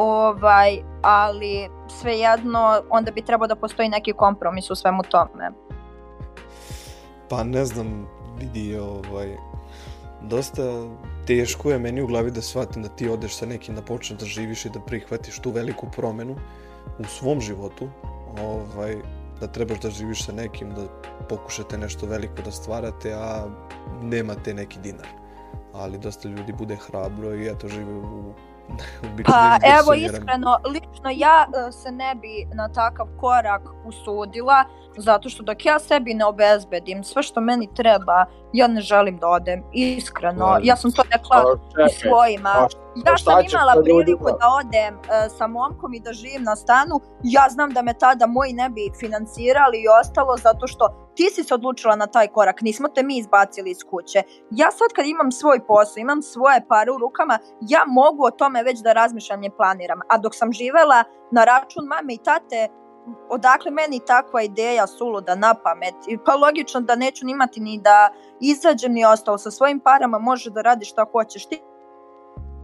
Ovaj, ali svejedno, onda bi trebao da postoji neki kompromis u svemu tome. Pa ne znam, vidi, ovaj, dosta teško je meni u glavi da shvatim da ti odeš sa nekim da počneš da živiš i da prihvatiš tu veliku promenu u svom životu, ovaj, da trebaš da živiš sa nekim, da pokušate nešto veliko da stvarate, a nemate neki dinar. Ali dosta ljudi bude hrabro i eto žive u Pa evo iskreno, lično ja e, se ne bi na takav korak usudila, zato što dok ja sebi ne obezbedim sve što meni treba, ja ne želim da odem, iskreno. Ja sam to rekla pa, u svojima. Ja sam imala priliku da odem uh, sa momkom i da živim na stanu, ja znam da me tada moji ne bi financirali i ostalo, zato što ti si se odlučila na taj korak, nismo te mi izbacili iz kuće. Ja sad kad imam svoj posao, imam svoje pare u rukama, ja mogu o tome već da razmišljam i planiram. A dok sam živela na račun mame i tate, odakle meni takva ideja suluda na pamet? Pa logično da neću imati ni da izađem ni ostalo sa svojim parama, može da radiš šta hoćeš. Ti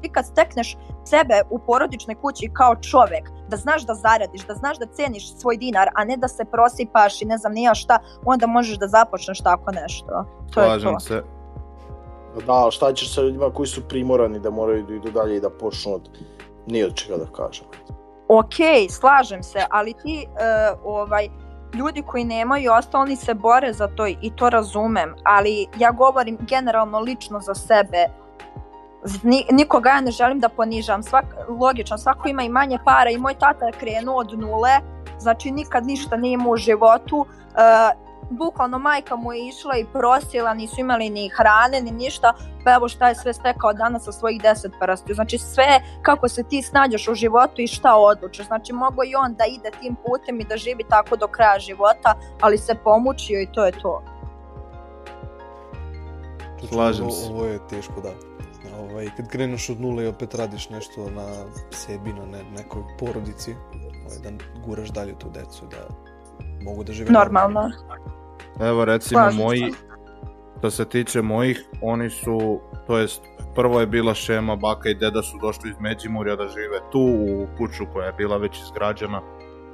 ti kad stekneš sebe u porodičnoj kući kao čovek, da znaš da zaradiš, da znaš da ceniš svoj dinar, a ne da se prosipaš i ne znam nija šta, onda možeš da započneš tako nešto. To Slažem je to. se. Da, šta ćeš sa ljudima koji su primorani da moraju da idu dalje i da počnu od nije od čega da kažem. Ok, slažem se, ali ti uh, ovaj, ljudi koji nemaju ostalo, oni se bore za to i to razumem, ali ja govorim generalno lično za sebe, nikoga ja ne želim da ponižam, Svak, logično, svako ima i manje para i moj tata je krenuo od nule, znači nikad ništa nije imao u životu, uh, bukvalno majka mu je išla i prosila, nisu imali ni hrane ni ništa, pa evo šta je sve stekao danas sa svojih deset prstiju. Znači sve kako se ti snađaš u životu i šta odlučiš. Znači mogo i on da ide tim putem i da živi tako do kraja života, ali se pomučio i to je to. Slažem se. Ovo je teško da ovaj, kad kreneš od nule i opet radiš nešto na sebi, na ne, nekoj porodici, ovaj, da guraš dalje tu decu, da mogu da žive normalno. Evo recimo Slažim moji, što se tiče mojih, oni su, to jest prvo je bila šema, baka i deda su došli iz Međimurja da žive tu u kuću koja je bila već izgrađena,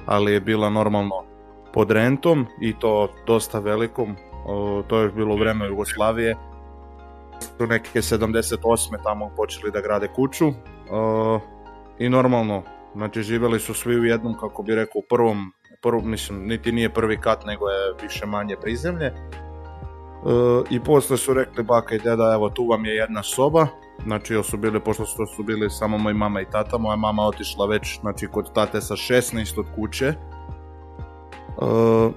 ali je bila normalno pod rentom i to dosta velikom, o, to je bilo vreme Jugoslavije. Su neke 78. tamo počeli da grade kuću. I normalno, znači živeli su svi u jednom, kako bi rekao, u prvom, prvom mislim, niti nije prvi kat, nego je više manje prizemlje. Uh, I posle su rekli baka i deda, evo tu vam je jedna soba, znači su bili, pošto su, su bili samo moj mama i tata, moja mama otišla već znači, kod tate sa 16 od kuće. Uh,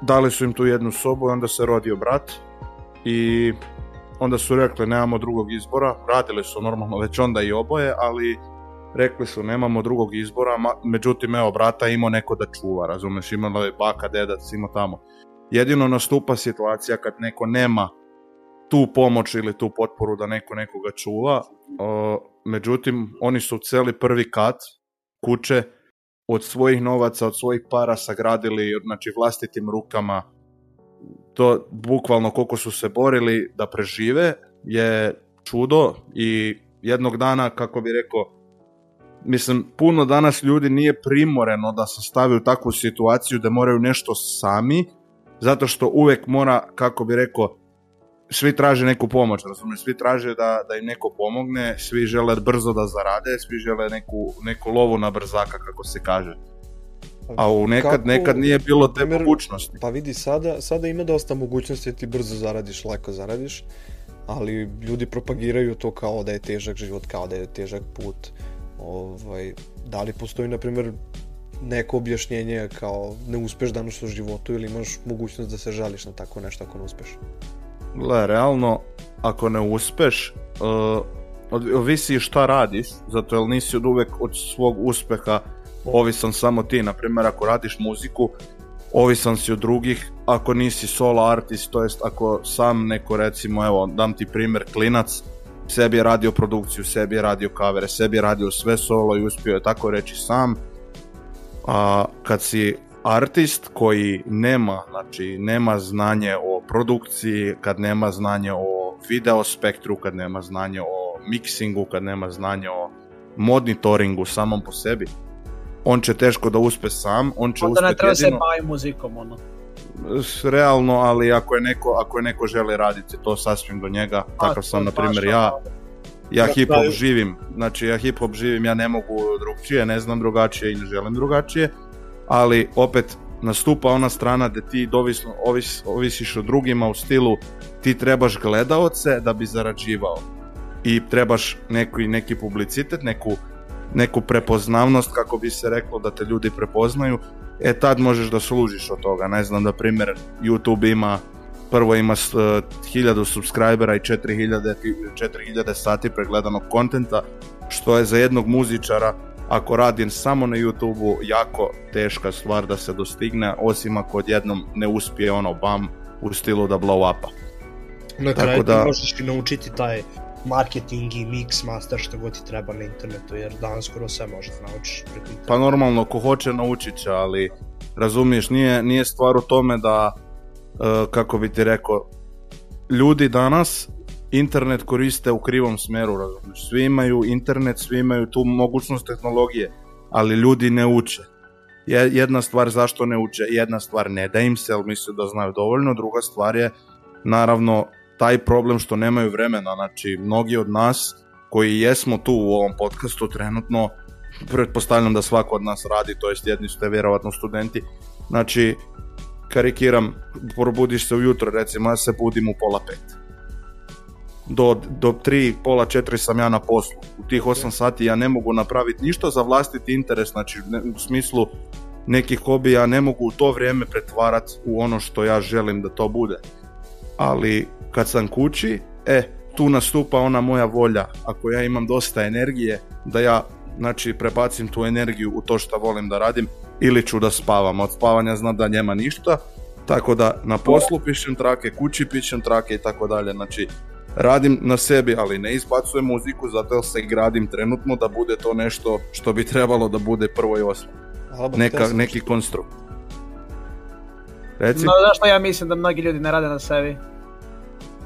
dali su im tu jednu sobu i onda se rodio brat i onda su rekli nemamo drugog izbora, radili su normalno već onda i oboje, ali rekli su nemamo drugog izbora, međutim evo brata imao neko da čuva, razumeš, imala je baka, dedac, ima tamo. Jedino nastupa situacija kad neko nema tu pomoć ili tu potporu da neko nekoga čuva, o, međutim oni su celi prvi kat kuće od svojih novaca, od svojih para sagradili, znači vlastitim rukama, to bukvalno koliko su se borili da prežive je čudo i jednog dana, kako bi rekao, mislim, puno danas ljudi nije primoreno da se stavi u takvu situaciju da moraju nešto sami, zato što uvek mora, kako bi rekao, svi traže neku pomoć, razumiješ, svi traže da, da im neko pomogne, svi žele brzo da zarade, svi žele neku, neku lovu na brzaka, kako se kaže. A u nekad, Kako, nekad nije bilo te mogućnosti. Pa vidi, sada, sada ima dosta mogućnosti da ti brzo zaradiš, lako zaradiš. ali ljudi propagiraju to kao da je težak život, kao da je težak put. Ovaj, da li postoji, na primjer, neko objašnjenje kao ne uspeš danas u životu ili imaš mogućnost da se žališ na tako nešto ako ne uspeš? Gle, realno, ako ne uspeš, uh, ovisi šta radiš, zato jer nisi od uvek od svog uspeha ovisan samo ti. Naprimjer, ako radiš muziku, ovisan si od drugih, ako nisi solo artist, to jest ako sam neko recimo, evo, dam ti primjer, klinac, sebi je radio produkciju, sebi je radio kavere, sebi je radio sve solo i uspio je tako reći sam. A kad si artist koji nema, znači nema znanje o produkciji, kad nema znanje o video spektru, kad nema znanje o mixingu, kad nema znanje o monitoringu samom po sebi, on će teško da uspe sam, on će Onda ne treba se jedino bavi muzikom, ono. S- realno, ali ako je neko, ako je neko želi raditi to sasvim do njega, takav sam na primjer ja, ja hip hop živim, znači ja hip hop živim, ja ne mogu drugčije, ne znam drugačije i ne želim drugačije, ali opet nastupa ona strana gde ti dovisno, ovis, ovisiš o drugima u stilu ti trebaš gledaoce da bi zarađivao i trebaš neki, neki publicitet, neku, neku prepoznavnost kako bi se reklo da te ljudi prepoznaju, e tad možeš da služiš od toga. Ne znam, da primjer YouTube ima prvo ima s- uh, 1000 subscribera i 4000, ti- 4000 sati pregledanog kontenta, što je za jednog muzičara ako radi samo na YouTube-u jako teška stvar da se dostigne, osim ako odjednom ne uspije ono bam u stilu da blow upa. Na kraju da- možeš i naučiti taj marketing i mix master što god ti treba na internetu, jer danas skoro sve možeš da naučiš preko. Pa normalno, ko hoće naučit će, ali razumiješ, nije, nije stvar u tome da, e, kako bi ti rekao, ljudi danas internet koriste u krivom smeru, razumiješ. Svi imaju internet, svi imaju tu mogućnost tehnologije, ali ljudi ne uče. Je- Jedna stvar zašto ne uče, jedna stvar ne da im se, ali misle da znaju dovoljno, druga stvar je naravno taj problem što nemaju vremena, znači mnogi od nas koji jesmo tu u ovom podcastu trenutno pretpostavljam da svako od nas radi, to jest jedni ste vjerovatno studenti. Znači, karikiram, probudiš se ujutro, recimo ja se budim u pola pet. Do, do tri, pola četiri sam ja na poslu. U tih 8 sati ja ne mogu napraviti ništa za vlastiti interes, znači ne- u smislu nekih hobija ne mogu u to vrijeme pretvarati u ono što ja želim da to bude. Ali kad sam kući, e, tu nastupa ona moja volja. Ako ja imam dosta energije, da ja znači prebacim tu energiju u to što volim da radim ili ću da spavam. Od spavanja znam da nema ništa, tako da na poslu pišem trake, kući pišem trake i tako dalje. Znači radim na sebi, ali ne izbacujem muziku zato jer se gradim trenutno da bude to nešto što bi trebalo da bude prvo i osnovno. Neka, neki konstrukt. Reci, No, zašto ja mislim da mnogi ljudi ne rade na sebi?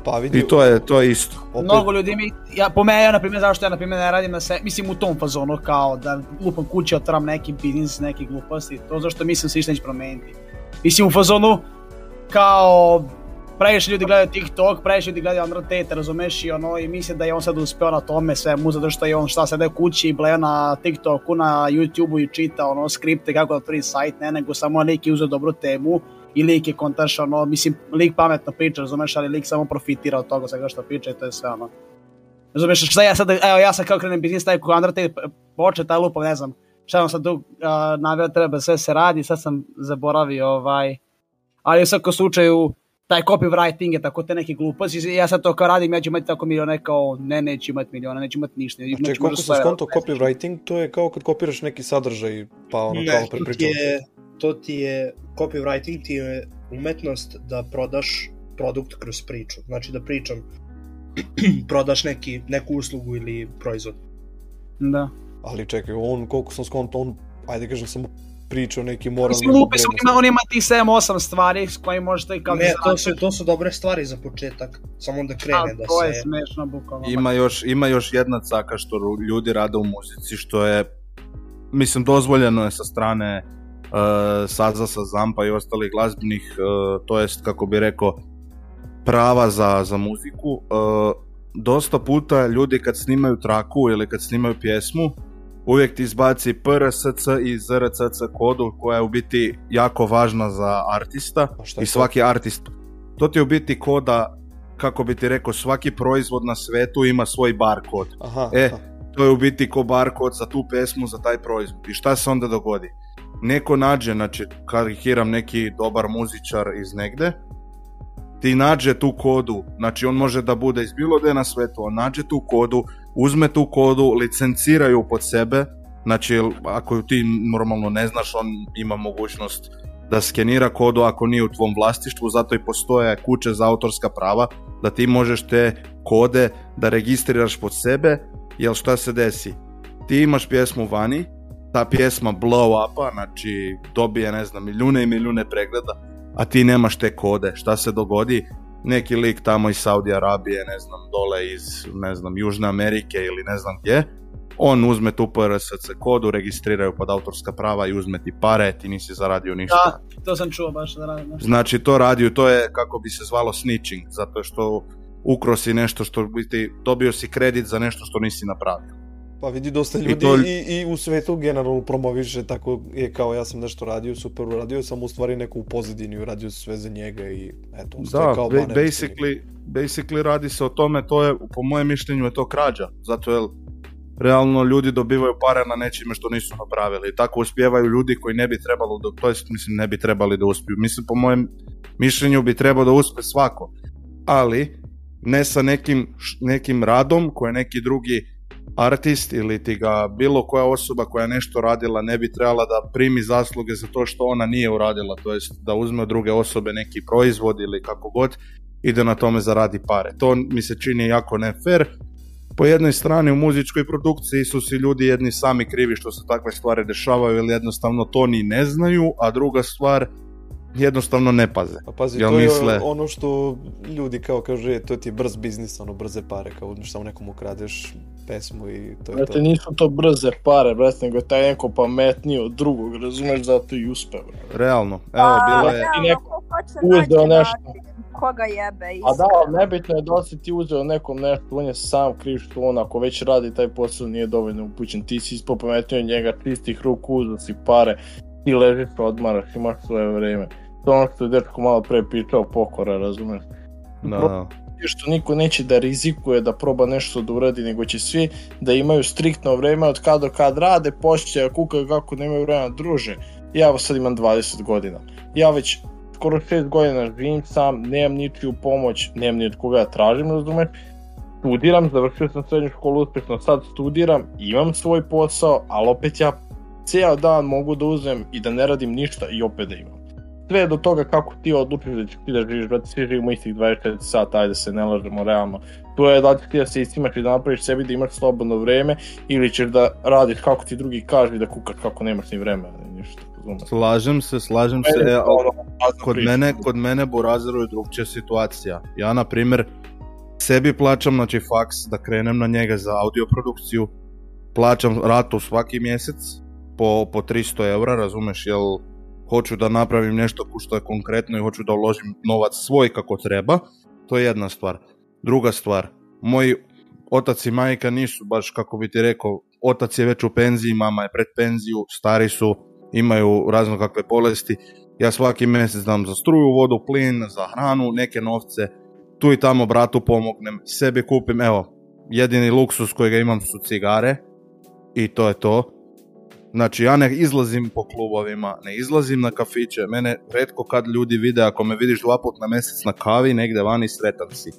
Pa vidi, i to je, to je isto. opet, Mnogo ljudi mi, ja, po mene, ja, na primjer, zašto ja, na primjer, ne radim na sebi, mislim u tom fazonu, kao da lupam kuće, otvaram neki biznis, neki gluposti, to zašto mislim se ništa neće promeniti. Mislim u fazonu, kao, previše ljudi gledaju TikTok, previše ljudi gledaju Undertale, razumeš i ono, i misle da je on sad uspeo na tome sve mu, zato što je on šta sede kući i bleja na TikToku, na YouTubeu i čita ono skripte kako da otvori sajt, ne, nego samo je uzeo dobru temu i lik je kontaš, ono, mislim, lik pametno priča, razumeš, ali lik samo profitira od toga svega što priča i to je sve, ono. Razumeš, šta ja sad, evo, ja sad kao krenem biznis, taj Undertale poče, taj lupa, ne znam, šta vam sad tu uh, naveo treba sve se radi, sad sam zaboravio, ovaj, ali u svakom slučaju, taj copywriting je tako te neke gluposti, ja sad to kao radim, ja ću imati tako milione, kao, ne, neću imati miliona, neću imati ništa. Znači, neću koliko sam skonto copywriting, to je kao kad kopiraš neki sadržaj, pa ono Ne, kao je, to ti je, copywriting ti je umetnost da prodaš produkt kroz priču. Znači da pričam, prodaš neki, neku uslugu ili proizvod. Da. Ali čekaj, on, koliko sam skonto, on, ajde kažem, samo priča o nekim moralnim Mislim, lupi su, vrednostima. ima, on ima ti 7-8 stvari s kojim možete i kao Ne, to su, to su dobre stvari za početak, samo da krene Ali da to je se... smešno, bukvalno. Ima još, ima još jedna caka što ljudi rade u muzici, što je, mislim, dozvoljeno je sa strane uh, Saza sa Zampa i ostalih glazbenih, uh, to jest, kako bi rekao, prava za, za muziku. Uh, dosta puta ljudi kad snimaju traku ili kad snimaju pjesmu, uvijek ti izbaci PRSC i ZRCC kodu koja je u biti jako važna za artista i to? svaki artist. To ti je u biti koda kako bi ti rekao, svaki proizvod na svetu ima svoj barkod. Aha, E, aha. to je u biti ko barkod za tu pesmu, za taj proizvod. I šta se onda dogodi? Neko nađe, znači, karikiram neki dobar muzičar iz negde, ti nađe tu kodu, znači on može da bude iz bilo gde na svetu, on nađe tu kodu, uzme tu kodu, licenciraju pod sebe, znači ako ti normalno ne znaš, on ima mogućnost da skenira kodu ako nije u tvom vlastištvu, zato i postoje kuće za autorska prava, da ti možeš te kode da registriraš pod sebe, jel šta se desi? Ti imaš pjesmu vani, ta pjesma blow upa, znači dobije ne znam milijune i milijune pregleda, a ti nemaš te kode. Šta se dogodi? Neki lik tamo iz Saudi Arabije, ne znam, dole iz, ne znam, Južne Amerike ili ne znam gdje, on uzme tu PRSC kodu, registriraju pod autorska prava i uzme ti pare, ti nisi zaradio ništa. Da, to sam čuo baš da radim. nešto. Znači to radi, to je kako bi se zvalo snitching, zato što ukro si nešto što biti dobio si kredit za nešto što nisi napravio. Pa vidi dosta I ljudi to- i, i u svetu generalno promoviše tako je kao ja sam nešto radio, super uradio sam u stvari neku u pozadini uradio sve za njega i eto, Da, stekao ba- basically, basically radi se o tome, to je, po mojem mišljenju je to krađa, zato jer realno ljudi dobivaju pare na nečime što nisu napravili. I tako uspijevaju ljudi koji ne bi trebalo, da, to jest, mislim, ne bi trebali da uspiju. Mislim, po mojem mišljenju bi trebao da uspe svako. Ali, ne sa nekim, nekim radom koje neki drugi artist ili ti ga bilo koja osoba koja je nešto radila ne bi trebala da primi zasluge za to što ona nije uradila, to jest da uzme od druge osobe neki proizvod ili kako god i da na tome zaradi pare. To mi se čini jako ne fair. Po jednoj strani u muzičkoj produkciji su si ljudi jedni sami krivi što se takve stvari dešavaju ili jednostavno to ni ne znaju, a druga stvar jednostavno ne paze. Pa pazi, Jel to je misle- ono što ljudi kao kažu, "E, to ti je brz biznis, ono brze pare, kao uzmeš samo nekom ukradeš pesmu i to je to. Brate, nisu to brze pare, brate, nego je taj neko pametniji od drugog, razumeš, zato i uspe, brate. Realno, evo bilo je... realno, neko ko hoće uzeo nešto. Koga jebe, A iskreno. da, ali nebitno je da li si ti uzeo nekom nešto, on je sam kriv što on ako već radi taj posao nije dovoljno upućen, ti si ispod pametniji od njega, čistih ruku, uzeo si pare, ti ležiš, odmaraš, imaš svoje vreme. To je ono što je dečko malo pre pričao, pokora, razumeš? Da, I što niko neće da rizikuje da proba nešto da uradi, nego će svi da imaju striktno vreme od kad do kad rade, pošće da kukaju kako nemaju vremena druže. Ja sad imam 20 godina. Ja već skoro 6 godina živim sam, nemam ničiju pomoć, nemam ni od koga da tražim, razumeš? Studiram, završio sam srednju školu uspešno, sad studiram, imam svoj posao, ali opet ja ceo dan mogu da uzmem i da ne radim ništa i opet da imam sve do toga kako ti odlučiš da ćeš ti da živiš, brate, svi živimo istih 24 sata, ajde se ne lažemo realno. To je da li ti da se istimaš i da napraviš sebi da imaš slobodno vreme ili ćeš da radiš kako ti drugi kažu i da kukaš kako nemaš ni vremena ni ništa. razumeš? slažem se, slažem se, e, ali kod mene, kod mene Burazeru je drugčija situacija. Ja, na primjer, sebi plaćam znači, faks da krenem na njega za audio produkciju, plaćam ratu svaki mjesec po, po 300 eura, razumeš, jel hoću da napravim nešto što je konkretno i hoću da uložim novac svoj kako treba, to je jedna stvar. Druga stvar, moji otac i majka nisu baš, kako bi ti rekao, otac je već u penziji, mama je pred penziju, stari su, imaju razno kakve bolesti, ja svaki mjesec dam za struju, vodu, plin, za hranu, neke novce, tu i tamo bratu pomognem, sebi kupim, evo, jedini luksus kojega imam su cigare i to je to. Znači, ja ne izlazim po klubovima, ne izlazim na kafiće, mene redko kad ljudi vide, ako me vidiš dva put na mjesec na kavi, negde vani sretan si.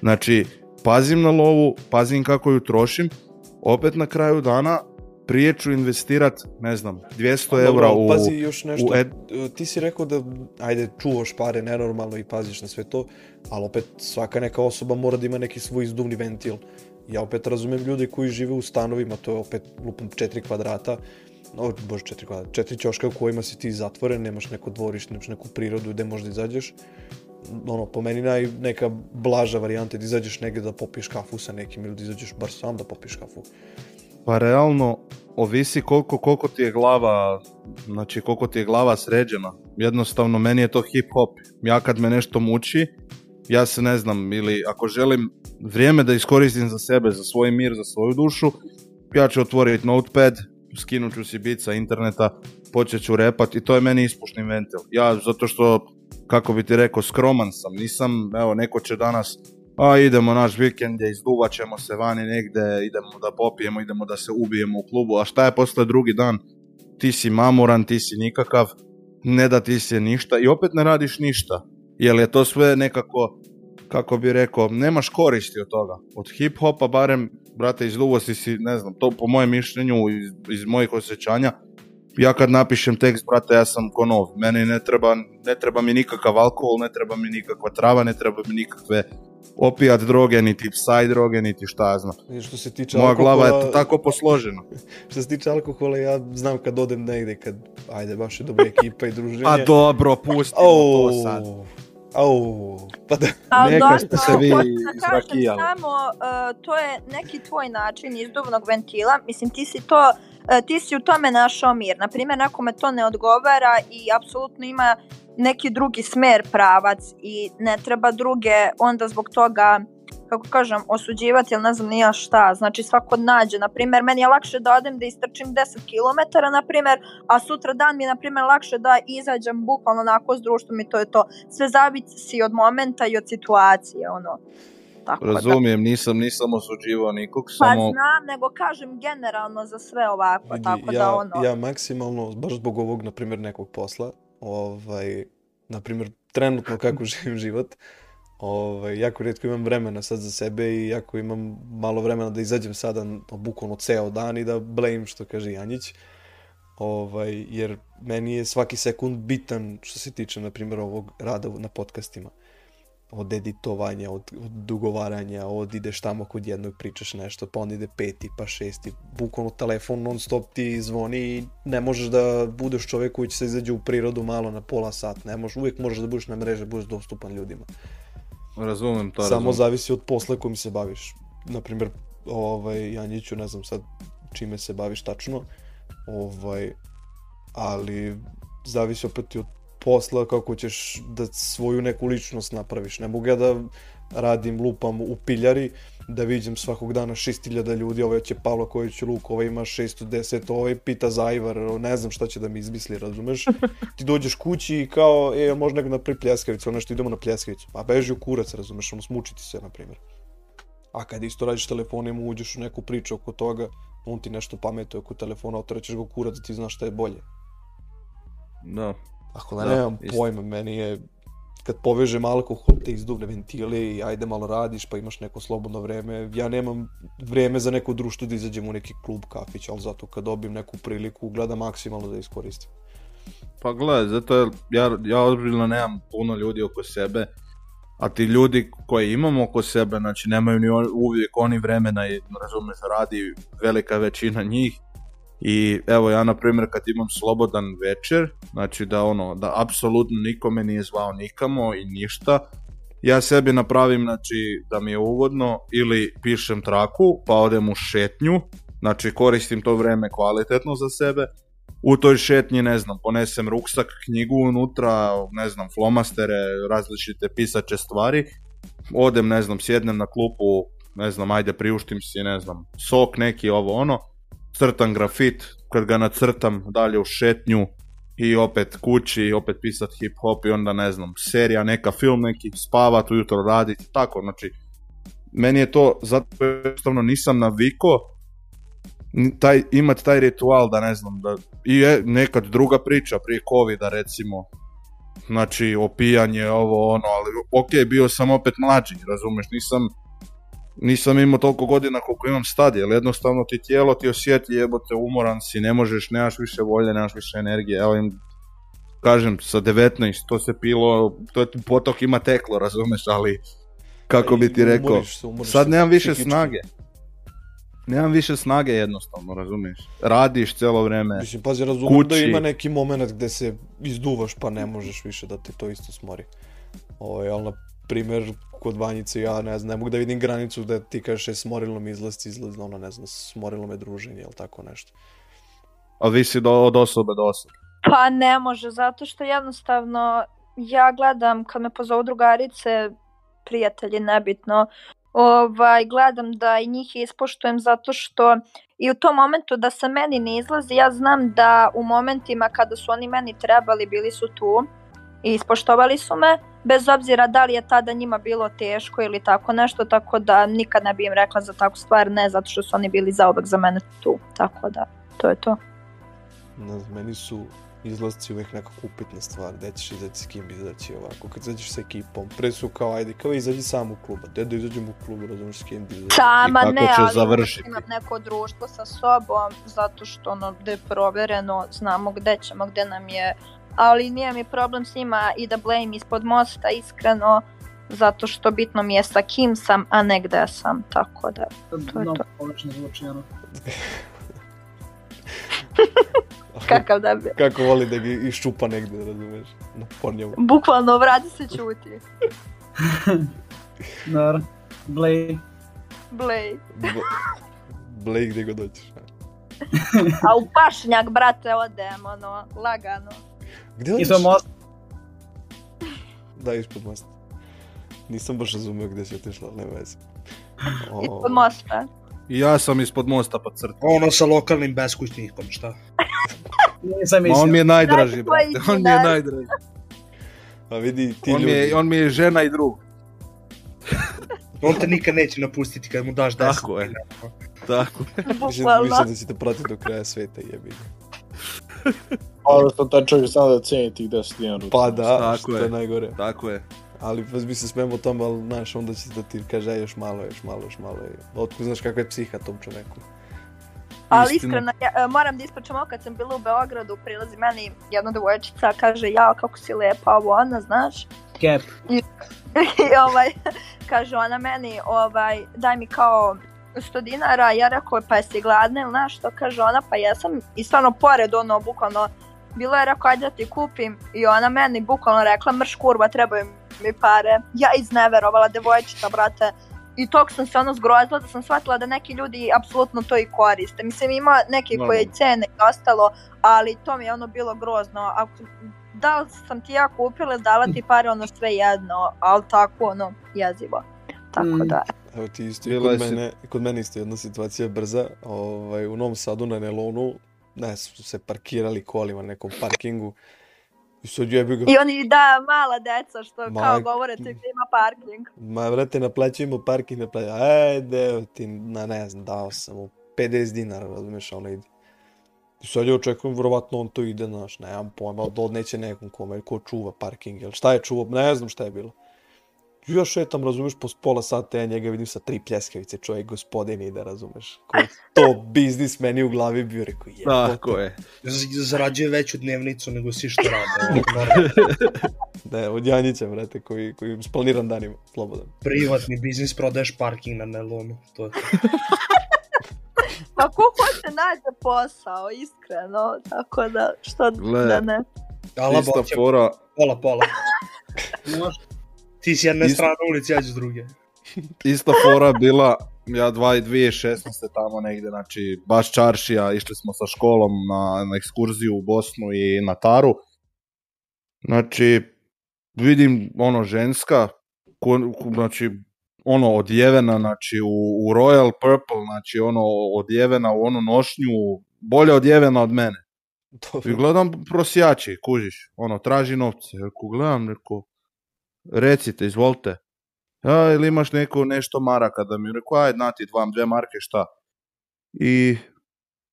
Znači, pazim na lovu, pazim kako ju trošim, opet na kraju dana prije ću investirat, ne znam, 200 eura Dobro, u... pazi još nešto, ed- ti si rekao da, ajde, čuvaš pare nenormalno i paziš na sve to, ali opet svaka neka osoba mora da ima neki svoj izduvni ventil. Ja opet razumem ljude koji žive u stanovima, to je opet lupom 4 kvadrata, o, bože 4 kvadrata, 4 ćoška u kojima si ti zatvoren, nemaš neko dvorište, nemaš neku prirodu gde možda izađeš. Ono, po meni naj, neka blaža varijanta da izađeš negdje da popiješ kafu sa nekim ili da izađeš bar sam da popiješ kafu. Pa realno, ovisi koliko, koliko ti je glava, znači koliko ti je glava sređena. Jednostavno, meni je to hip hop. Ja kad me nešto muči, ja se ne znam, ili ako želim vrijeme da iskoristim za sebe, za svoj mir, za svoju dušu, ja ću otvoriti notepad, skinut ću si bit sa interneta, počet ću repat i to je meni ispušni ventil. Ja, zato što kako bi ti rekao, skroman sam. Nisam, evo, neko će danas, a idemo naš vikend je, izduvat ćemo se vani negde, idemo da popijemo, idemo da se ubijemo u klubu, a šta je posle drugi dan? Ti si mamuran, ti si nikakav, ne da ti se ništa i opet ne radiš ništa. Jer je to sve nekako, kako bi rekao, nemaš koristi od toga. Od hip-hopa barem, brate, izduvo si ne znam, to po mojem mišljenju, iz, iz mojih osjećanja, ja kad napišem tekst, brate, ja sam ko nov. Meni ne treba, ne treba mi nikakav alkohol, ne treba mi nikakva trava, ne treba mi nikakve opijat droge, niti psaj droge, niti šta ja znam. I što se tiče Moja alkohola, glava je tako posložena. Što se tiče alkohola, ja znam kad odem negde, kad, ajde, baš je dobra ekipa i druženje. A dobro, pustimo Au, to sad. Au, pa da, Ali Neka ste se vi da izrakijali. samo, uh, to je neki tvoj način izduvnog ventila. Mislim, ti si to, uh, ti si u tome našao mir. Naprimjer, nekome to ne odgovara i apsolutno ima neki drugi smer pravac i ne treba druge onda zbog toga kako kažem, osuđivati ili ne znam nija šta, znači svako nađe, na primjer, meni je lakše da odem da istrčim 10 km, na primjer, a sutra dan mi je, na primjer, lakše da izađem bukvalno onako s društvom i to je to. Sve zavisi od momenta i od situacije, ono. Tako da. Razumijem, nisam, nisam osuđivao nikog, Pa samo... znam, nego kažem generalno za sve ovako, vidi, tako ja, da ono... ja maksimalno, baš zbog ovog, na primjer, nekog posla, ovaj, na primjer, trenutno kako živim život, ovaj, jako rijetko imam vremena sad za sebe i jako imam malo vremena da izađem sada no, bukvalno ceo dan i da blame, što kaže Janjić. Ovaj, jer meni je svaki sekund bitan što se tiče, na primjer, ovog rada na podcastima. Od editovanja, od, od dugovaranja, od ideš tamo kod jednog pričaš nešto, pa onda ide peti, pa šesti. Bukvalno telefon non stop ti zvoni i ne možeš da budeš čovjek koji će se izađe u prirodu malo na pola sat. Ne možeš, uvijek možeš da budeš na mreže, budeš dostupan ljudima. Razumem to, Samo razumem. zavisi od posla kojim se baviš. Naprimjer, ovaj, Janjiću, ne znam sad čime se baviš tačno, ovaj, ali zavisi opet i od posla kako ćeš da svoju neku ličnost napraviš. Ne mogu ja da radim, lupam u piljari, da vidim svakog dana 6000 ljudi, ovaj će Pavla Kojić luk, ovaj ima 610, ovaj pita Zajvar, ne znam šta će da mi izmisli, razumeš? Ti dođeš kući i kao, e, može nego na pljeskavicu, ono što idemo na pljeskavicu. Pa beži u kurac, razumeš, ono smučiti se, na primjer. A kad isto radiš telefonom, uđeš u neku priču oko toga, on ti nešto pametuje oko telefona, otrećeš ga u kurac da ti znaš šta je bolje. Da. Ako da, Da, nemam isto. pojma, meni je kad povežem alkohol, te izduvne ventile i ajde malo radiš pa imaš neko slobodno vreme. Ja nemam vreme za neko društvo da izađem u neki klub, kafić, ali zato kad dobijem neku priliku gledam maksimalno da iskoristim. Pa gledaj, zato je, ja, ja ozbiljno nemam puno ljudi oko sebe, a ti ljudi koji imamo oko sebe, znači nemaju ni uvijek oni vremena i razumeš, radi velika većina njih. I evo ja na primjer kad imam slobodan večer, znači da ono, da apsolutno nikome nije zvao nikamo i ništa, ja sebi napravim znači da mi je ugodno ili pišem traku pa odem u šetnju, znači koristim to vreme kvalitetno za sebe. U toj šetnji, ne znam, ponesem ruksak, knjigu unutra, ne znam, flomastere, različite pisače stvari, odem, ne znam, sjednem na klupu, ne znam, ajde priuštim si, ne znam, sok neki, ovo ono, crtam grafit, kad ga nacrtam dalje u šetnju i opet kući, opet pisat hip hop i onda ne znam, serija neka, film neki, spavat, ujutro raditi, tako, znači, meni je to, zato jednostavno nisam naviko taj, imat taj ritual da ne znam, da, i je nekad druga priča prije covida recimo, znači opijanje, ovo ono, ali ok, bio sam opet mlađi, razumeš, nisam, nisam imao toliko godina koliko imam sad, jer jednostavno ti tijelo ti osjeti jebote, umoran si, ne možeš, nemaš više volje, nemaš više energije, evo im, kažem, sa 19, to se pilo, to je potok ima teklo, razumeš, ali kako bi ti rekao, umoriš se, umoriš sad nemam više psihički. snage. Nemam više snage jednostavno, razumiješ? Radiš cijelo vrijeme. Mislim, pazi, razumem da kući. ima neki moment gde se izduvaš pa ne možeš više da te to isto smori. Ovaj, ali na primjer, kod Vanjice ja ne znam, ne mogu da vidim granicu da ti kažeš e, smorilo me izlazci, izlaz, ono ne znam, smorilo me druženje ili tako nešto. A vi si do, od osobe do osobe. Pa ne može, zato što jednostavno ja gledam kad me pozovu drugarice, prijatelji, nebitno, ovaj, gledam da i njih ispoštujem zato što i u tom momentu da se meni ne izlazi, ja znam da u momentima kada su oni meni trebali, bili su tu i ispoštovali su me, bez obzira da li je tada njima bilo teško ili tako nešto, tako da nikad ne bi im rekla za takvu stvar, ne zato što su oni bili zaobak za mene tu, tako da to je to. Ne znam, meni su izlazci uvijek nekako upitna stvar, gde ćeš izaći, s kim izaći ovako, kad izađeš sa ekipom, pre su kao, ajde, kao izađi sam u kluba, gde da izađem u klubu, razumiješ s kim da izađem. Sama kako ne, će ali završiti? imam neko društvo sa sobom, zato što ono, gde je provereno, znamo gde ćemo, gde nam je, ali nije mi problem s njima i da blame ispod mosta, iskreno, zato što bitno mi je sa kim sam, a ne gde sam, tako da, to je no, to. zvuči, ono. kakav da bi. Kako voli da ga iščupa negde, razumiješ, na pornjavu. Bukvalno, vrati se čuti. Dobro. Blade. Blej. Blake gde god dođeš. a. A u pašnjak, brate, odem, ono, lagano. Gde I to je most. Da, ispod mosta. Nisam baš razumio gde si otišla, ali nema veze. O, Ispod mosta. I ja sam ispod mosta pa crta. Ono sa lokalnim beskućnikom, šta? Nisam Ma mislio. on mi je najdraži, brate. On mi je najdraži. Pa vidi, ti On mi, ljudi. je, on mi je žena i drug. On te nikad neće napustiti kad mu daš 10. Tako je. Tako. Mislim, Bukvalno. mislim da ćete pratiti do kraja sveta, jebi. Ga. Ali što taj čovjek zna da ceni tih 10 dinara. Pa da, Tako što je. najgore. Tako je. Ali vas bi se smemo o tome, ali znaš, onda će da ti kaže, aj još malo, još malo, još malo. i Otko znaš kakva je psiha tom čoveku. Ali Istina. iskreno, ja, e, moram da ispričam ovo kad sam bila u Beogradu, prilazi meni jedna devojčica, kaže, ja, kako si lepa, ovo ona, znaš. Cap. I ovaj, kaže ona meni, ovaj, daj mi kao 100 dinara, ja rekao, pa jesi gladna ili nešto, kaže ona, pa jesam, i stvarno pored ono, bukvalno, bilo je rekao, ajde da ti kupim, i ona meni bukvalno rekla, mrš kurva, trebaju mi pare, ja izneverovala devojčica, brate, i tog sam se ono zgrozila da sam shvatila da neki ljudi apsolutno to i koriste. Mislim, ima neki koji Normalno. cene i ostalo, ali to mi je ono bilo grozno. Ako, da li sam ti ja kupila dala ti pare, ono sve jedno, ali tako ono jezivo. Tako Mm. da, Evo ti isto, kod mene, kod mene isto jedna situacija brza. Ovaj, u Novom Sadu na Nelonu, ne, su se parkirali kolima na nekom parkingu. I sad jebi ga, i oni da mala deca što Ma- kao govore ti ima parking. ma vrate, naplaćujemo parking, naplaćujemo, ajde, evo ti, na ne znam, dao sam mu 50 dinara, razumiješ, ono ide. I sad ja očekujem, vjerovatno on to ide, znaš, nemam pojma, odneće nekom kome, ko čuva parking, ili šta je čuvao, ne znam šta je bilo. I ja šetam, razumeš, po pola sata ja njega vidim sa tri pljeskavice, čovjek gospodin ide, razumeš. Koji to biznis meni u glavi bio, rekao, je. Tako je. Zarađuje veću dnevnicu nego svi što rade. normalno. Ne, od Janjića, brate, koji, koji splaniran danima, slobodan. Privatni biznis, prodaješ parking na Nelonu. To je to. Pa ko hoće nađe posao, iskreno, tako da, što Gle. da ne. Ala fora, pola, pola. Može. Ti s jedne Ist- strane ulici, ja ću s druge. ista fora bila, ja dva- 2016. tamo negde, znači baš čaršija, išli smo sa školom na, na ekskurziju u Bosnu i na Taru. Znači, vidim ono ženska, ko, ko- znači ono odjevena, znači u, u Royal Purple, znači ono odjevena u onu nošnju, bolje odjevena od mene. I Dobro. gledam prosjači, kužiš, ono, traži novce. Rekao, gledam, rekao, recite, izvolite. Ja, ili imaš neko, nešto maraka da mi, rekao, ajde, nati dva, dve marke, šta? I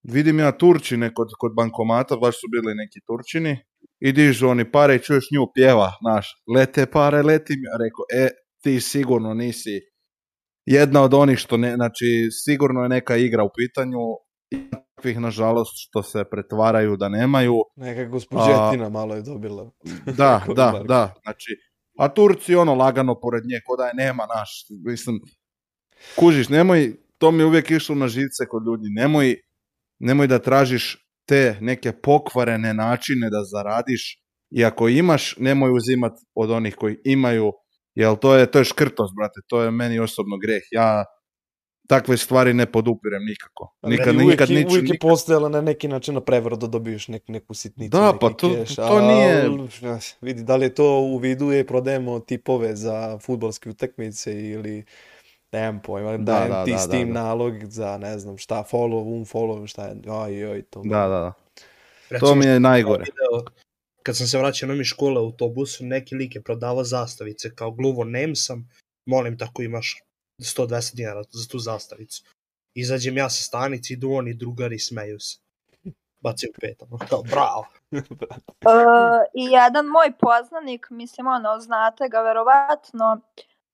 vidim ja Turčine kod, kod bankomata, baš su bili neki Turčini, i dižu oni pare i čuješ nju pjeva, znaš, lete pare, leti mi. Ja Rekao, e, ti sigurno nisi jedna od onih što ne, znači, sigurno je neka igra u pitanju, i takvih, nažalost, što se pretvaraju da nemaju. Neka gospođetina malo je dobila. Da, da, da, znači, a Turci ono lagano pored nje, ko da je nema naš, mislim, kužiš, nemoj, to mi je uvijek išlo na živce kod ljudi, nemoj, nemoj da tražiš te neke pokvarene načine da zaradiš i ako imaš, nemoj uzimat od onih koji imaju, jer to je, to je škrtost, brate, to je meni osobno greh, ja takve stvari ne podupirem nikako. Nikad, I uvijek, nikad, nič, uvijek je postojala na neki način na prevaru da dobiješ nek, neku sitnicu. Da, neki pa to- keš, to al, nije- Vidi, da li je to u vidu je prodajemo tipove za futbolske utakmice ili nemam pojma, dajem da, ti da, s da, tim da. nalog za ne znam šta, follow, unfollow, šta je, oj, oj, to. da, da, da. Recimo, To mi je najgore. video kad sam se vraćao na mi škole u autobusu, neki lik je prodavao zastavice, kao gluvo nem sam, molim tako imaš 120 dinara za tu zastavicu. Izađem ja sa stanice, idu oni drugari, smeju se. Baci u pet, ono, kao bravo. Uh, I jedan moj poznanik, mislim ono, znate ga verovatno,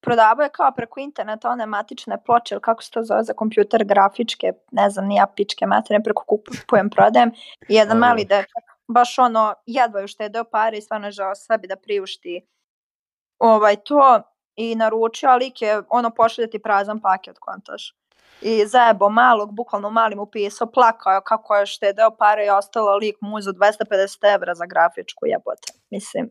prodavao je kao preko interneta one matične ploče, ili kako se to zove za kompjuter, grafičke, ne znam, nija pičke materije, preko kupujem, prodajem. I jedan mali dečak, baš ono, jedva je uštedeo pare i stvarno žao sebi da priušti ovaj, to i naručio, a lik je ono pošalje ti prazan paket, kontaš. I zajebo malog, bukvalno malim upisao, plakao je kako je štedeo pare i ostalo lik mu za 250 evra za grafičku jebote. Mislim,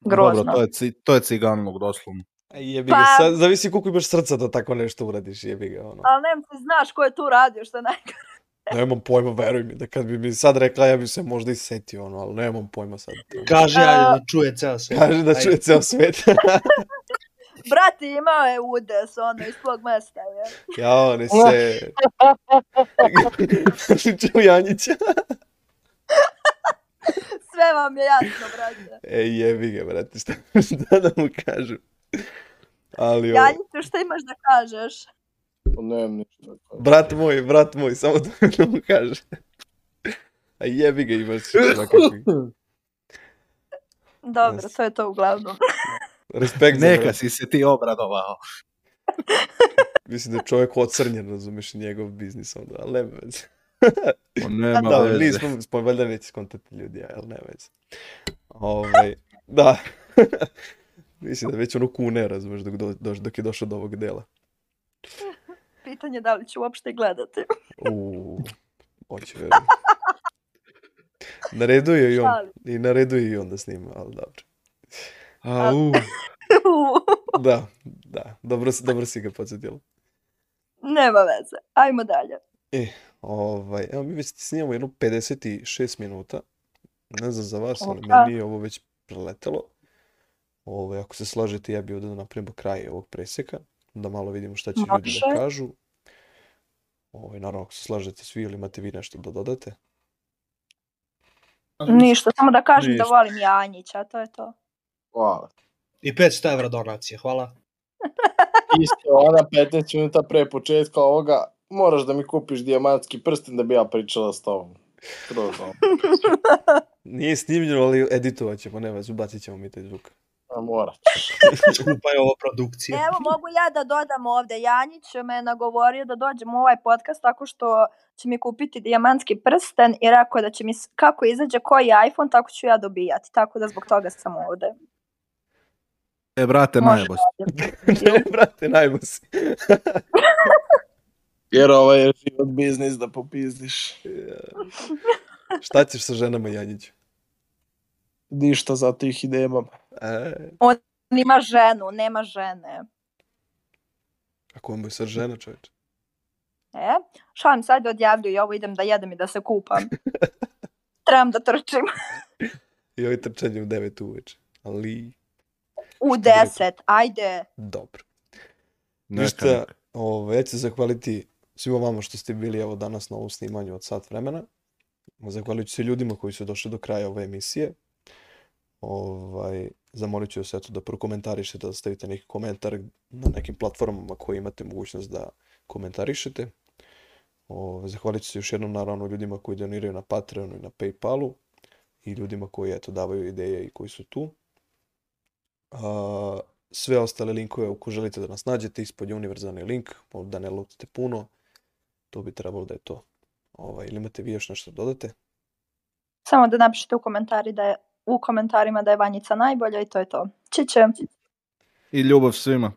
grozno. Dobro, to je, ci, to je ciganluk, doslovno. A Jebi ga, Pa- sad, zavisi koliko imaš srca da tako nešto uradiš, jebi ga, ono. Ali nem ti znaš ko je tu radio, što je najgore. Nemam pojma, veruj mi, da kad bi mi sad rekla, ja bi se možda i setio, ono, ali nemam pojma sad. Kaže, ajde da čuje ceo sve. Kaže da čuje ceo svet. Brate, imao je udes, ono, iz tvog mesta, je. Jao, ne se... Ču Janjića. Sve vam je jasno, brate. E, jebi ga, brate, šta, šta da mu kažem. Ali, ovo, Janjiću, šta imaš da kažeš? Pa Nemam ništa. brat moj, brat moj, samo da mu kaže. A jebi ga, imaš. Dobro, to je to uglavnom. Respekt za Neka si se ti obradovao. Mislim da je čovjek ocrnjen, razumeš, njegov biznis onda, ali nema veze. O, nema Da, veze. nismo, smo, valjda neće skontati ljudi, ja, ali nema veze. Ovaj, da. Mislim da već ono kune, razumeš, dok, do, doš- dok je došao do ovog dela. Pitanje da li ću uopšte gledati. Uuu, hoće verujem. Na redu je i on, i na redu je i on da snima, ali dobro. Au. Da, da, dobro, dobro si ga podsjetila. Nema veze. Ajmo dalje. Ovaj, evo mi već snimamo jedno 56 minuta. Ne znam za vas, ali Opa. meni je ovo već preletelo. Ovaj, ako se slažete, ja bih ovdje da napravimo kraj ovog preseka, da malo vidimo šta će ljudi da Može. kažu. Ovaj, naravno, ako se slažete svi ili imate vi nešto da dodate. Ništa, samo da kažem da Ništa. volim Janjića, to je to. Hvala. I 500 evra donacije, hvala. Isto, ona 15 minuta pre početka ovoga, moraš da mi kupiš dijamantski prsten da bi ja pričala s tobom. Skroz ono. Nije snimljeno, ali editovat ćemo, nema, ubacit ćemo mi taj zvuk. A morat. Skupa je ova produkcija. Evo, mogu ja da dodam ovde. Janjić me je nagovorio da dođem u ovaj podcast tako što će mi kupiti dijamantski prsten i rekao da će mi, kako izađe koji iPhone, tako ću ja dobijati. Tako da zbog toga sam ovde. E, brate, Može. najebo ne, brate, najmo si. Jer ovo je život biznis da popizdiš. Šta ćeš sa ženama Janjiću? Ništa zato ih i nemam. E, On ima ženu, nema žene. ako mu je sad žena, čovječ. E, šalim sad odjavljuju ovo, idem da jedem i da se kupam. Trebam da trčim. I ovaj trčanje u 9 uveče. Ali, U deset, ajde. dobro. Neka, Ništa, neka. ovaj, ja ću se zahvaliti svima vama što ste bili evo danas na ovom snimanju od sat vremena. Zahvalit ću se ljudima koji su došli do kraja ove emisije. Ovaj, zamolit ću vas eto da prokomentarišete, da stavite neki komentar na nekim platformama koje imate mogućnost da komentarišete. Ovaj, zahvalit ću se još jednom naravno ljudima koji doniraju na Patreonu i na Paypalu i ljudima koji eto davaju ideje i koji su tu. A, sve ostale linkove, ako želite da nas nađete, ispod je univerzalni link, da ne lutite puno, to bi trebalo da je to. Ovaj, ili imate vi još nešto da dodate? Samo da napišete u komentari da je u komentarima da je Vanjica najbolja i to je to. Čiće. I ljubav svima.